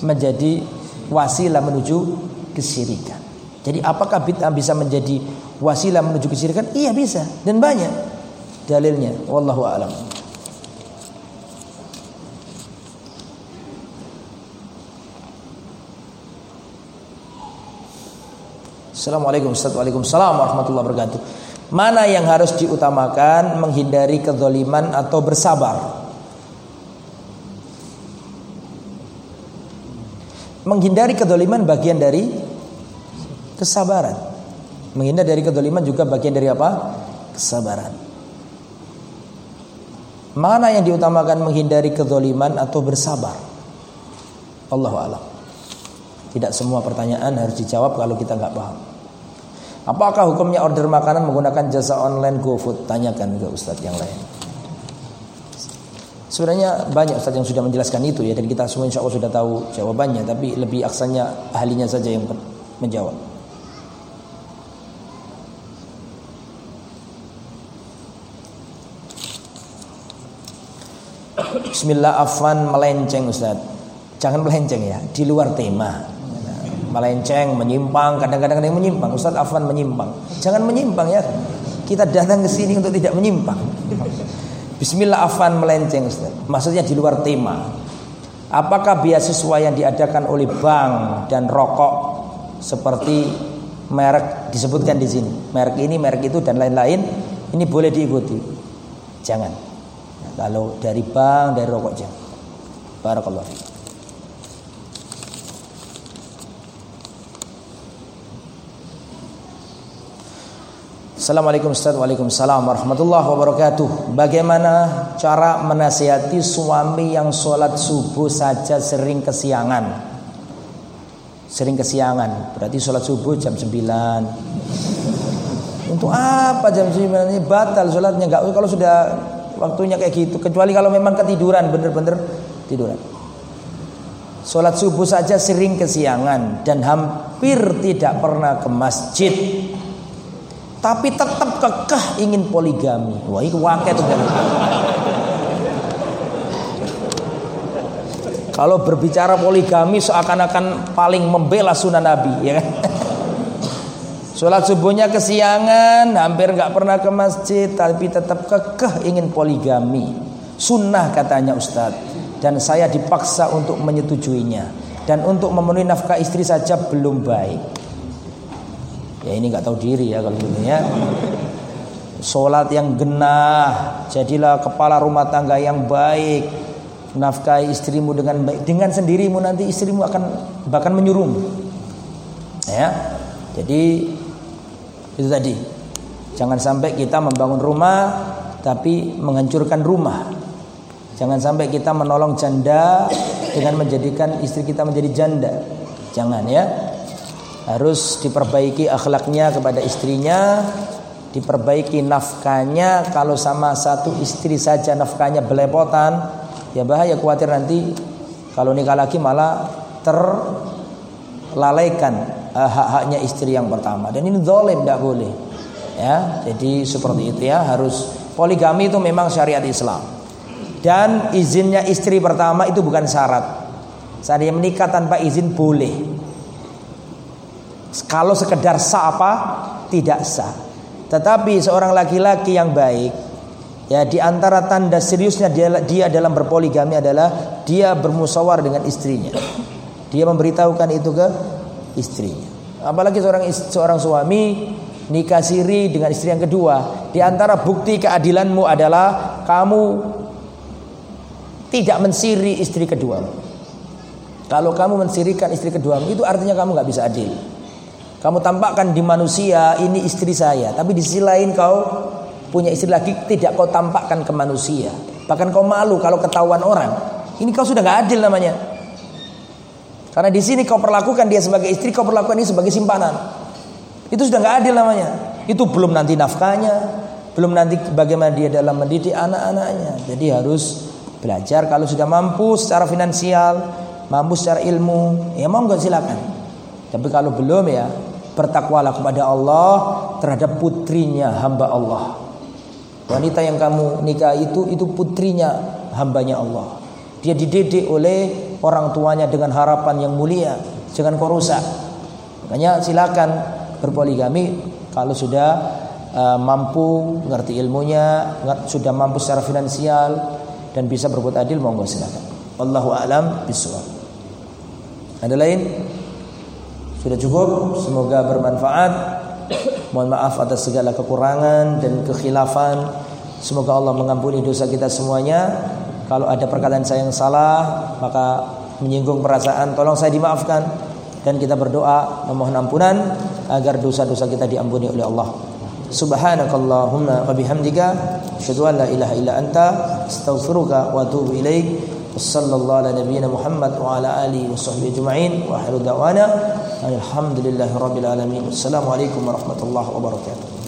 Menjadi wasilah menuju kesyirikan. Jadi apakah bid'ah bisa menjadi wasilah menuju kesyirikan? Iya bisa dan banyak dalilnya. Wallahu a'lam. Assalamualaikum warahmatullahi wabarakatuh Mana yang harus diutamakan Menghindari kezoliman atau bersabar? Menghindari kezoliman bagian dari Kesabaran. Menghindari dari kezoliman juga bagian dari apa? Kesabaran. Mana yang diutamakan menghindari kezoliman atau bersabar? Allah alam. Tidak semua pertanyaan harus dijawab kalau kita nggak paham Apakah hukumnya order makanan menggunakan jasa online GoFood? Tanyakan ke Ustadz yang lain. Sebenarnya banyak Ustadz yang sudah menjelaskan itu ya dan kita semua insya Allah sudah tahu jawabannya tapi lebih aksanya ahlinya saja yang menjawab. Bismillah afwan melenceng Ustadz Jangan melenceng ya Di luar tema melenceng, menyimpang, kadang-kadang ada yang menyimpang. Ustaz Afwan menyimpang. Jangan menyimpang ya. Kita datang ke sini untuk tidak menyimpang. Bismillah Afwan melenceng Ustaz. Maksudnya di luar tema. Apakah beasiswa yang diadakan oleh bank dan rokok seperti merek disebutkan di sini, merek ini, merek itu dan lain-lain, ini boleh diikuti? Jangan. Kalau dari bank, dari rokok jangan. Barakallahu Assalamualaikum Ustaz. Waalaikumsalam warahmatullahi wabarakatuh. Bagaimana cara menasihati suami yang sholat subuh saja sering kesiangan? Sering kesiangan. Berarti sholat subuh jam 9 Untuk apa jam 9 ini? Batal sholatnya. Enggak kalau sudah waktunya kayak gitu. Kecuali kalau memang ketiduran. Bener-bener tiduran. Sholat subuh saja sering kesiangan Dan hampir tidak pernah ke masjid tapi tetap kekeh ingin poligami. Wah, itu wakil tuh. Kalau berbicara poligami seakan-akan paling membela sunnah Nabi, ya kan? Sholat subuhnya kesiangan, hampir nggak pernah ke masjid, tapi tetap kekeh ingin poligami. Sunnah katanya Ustadz. Dan saya dipaksa untuk menyetujuinya. Dan untuk memenuhi nafkah istri saja belum baik. Ya ini nggak tahu diri ya kalau gitu ya. Sholat yang genah, jadilah kepala rumah tangga yang baik, nafkahi istrimu dengan baik, dengan sendirimu nanti istrimu akan bahkan menyuruhmu. Ya, jadi itu tadi. Jangan sampai kita membangun rumah tapi menghancurkan rumah. Jangan sampai kita menolong janda dengan menjadikan istri kita menjadi janda. Jangan ya harus diperbaiki akhlaknya kepada istrinya diperbaiki nafkahnya. Kalau sama satu istri saja nafkahnya belepotan ya bahaya khawatir nanti. Kalau nikah lagi malah terlalaikan uh, hak-haknya istri yang pertama. Dan ini zalim tidak boleh. Ya jadi seperti itu ya. Harus poligami itu memang syariat Islam. Dan izinnya istri pertama itu bukan syarat. Saat dia menikah tanpa izin boleh kalau sekedar sah apa? Tidak sah. Tetapi seorang laki-laki yang baik ya di antara tanda seriusnya dia, dia dalam berpoligami adalah dia bermusawar dengan istrinya. Dia memberitahukan itu ke istrinya. Apalagi seorang seorang suami nikah siri dengan istri yang kedua. Di antara bukti keadilanmu adalah kamu tidak mensiri istri kedua. Kalau kamu mensirikan istri kedua, itu artinya kamu nggak bisa adil. Kamu tampakkan di manusia ini istri saya, tapi di sisi lain kau punya istri lagi tidak kau tampakkan ke manusia. Bahkan kau malu kalau ketahuan orang. Ini kau sudah gak adil namanya. Karena di sini kau perlakukan dia sebagai istri, kau perlakukan ini sebagai simpanan. Itu sudah gak adil namanya. Itu belum nanti nafkahnya, belum nanti bagaimana dia dalam mendidik anak-anaknya. Jadi harus belajar kalau sudah mampu secara finansial, mampu secara ilmu, ya mau nggak silakan. Tapi kalau belum ya bertakwalah kepada Allah terhadap putrinya hamba Allah. Wanita yang kamu nikah itu itu putrinya hambanya Allah. Dia dididik oleh orang tuanya dengan harapan yang mulia, jangan kau rusak. Makanya silakan berpoligami kalau sudah uh, mampu mengerti ilmunya, sudah mampu secara finansial dan bisa berbuat adil monggo silakan. Allahu a'lam bishawab. Ada lain? Sudah cukup? Semoga bermanfaat. Mohon maaf atas segala kekurangan dan kekhilafan. Semoga Allah mengampuni dosa kita semuanya. Kalau ada perkataan saya yang salah, maka menyinggung perasaan, tolong saya dimaafkan dan kita berdoa memohon ampunan agar dosa-dosa kita diampuni oleh Allah. Subhanakallahumma wa bihamdika asyhadu an la ilaha illa anta astaghfiruka wa atubu ilaik. Wassallallahu ala nabiyyina Muhammad wa ala alihi wa sahbihi ajma'in wa akhiru da'wana alhamdulillahi rabbil alamin. Wassalamualaikum warahmatullahi wabarakatuh.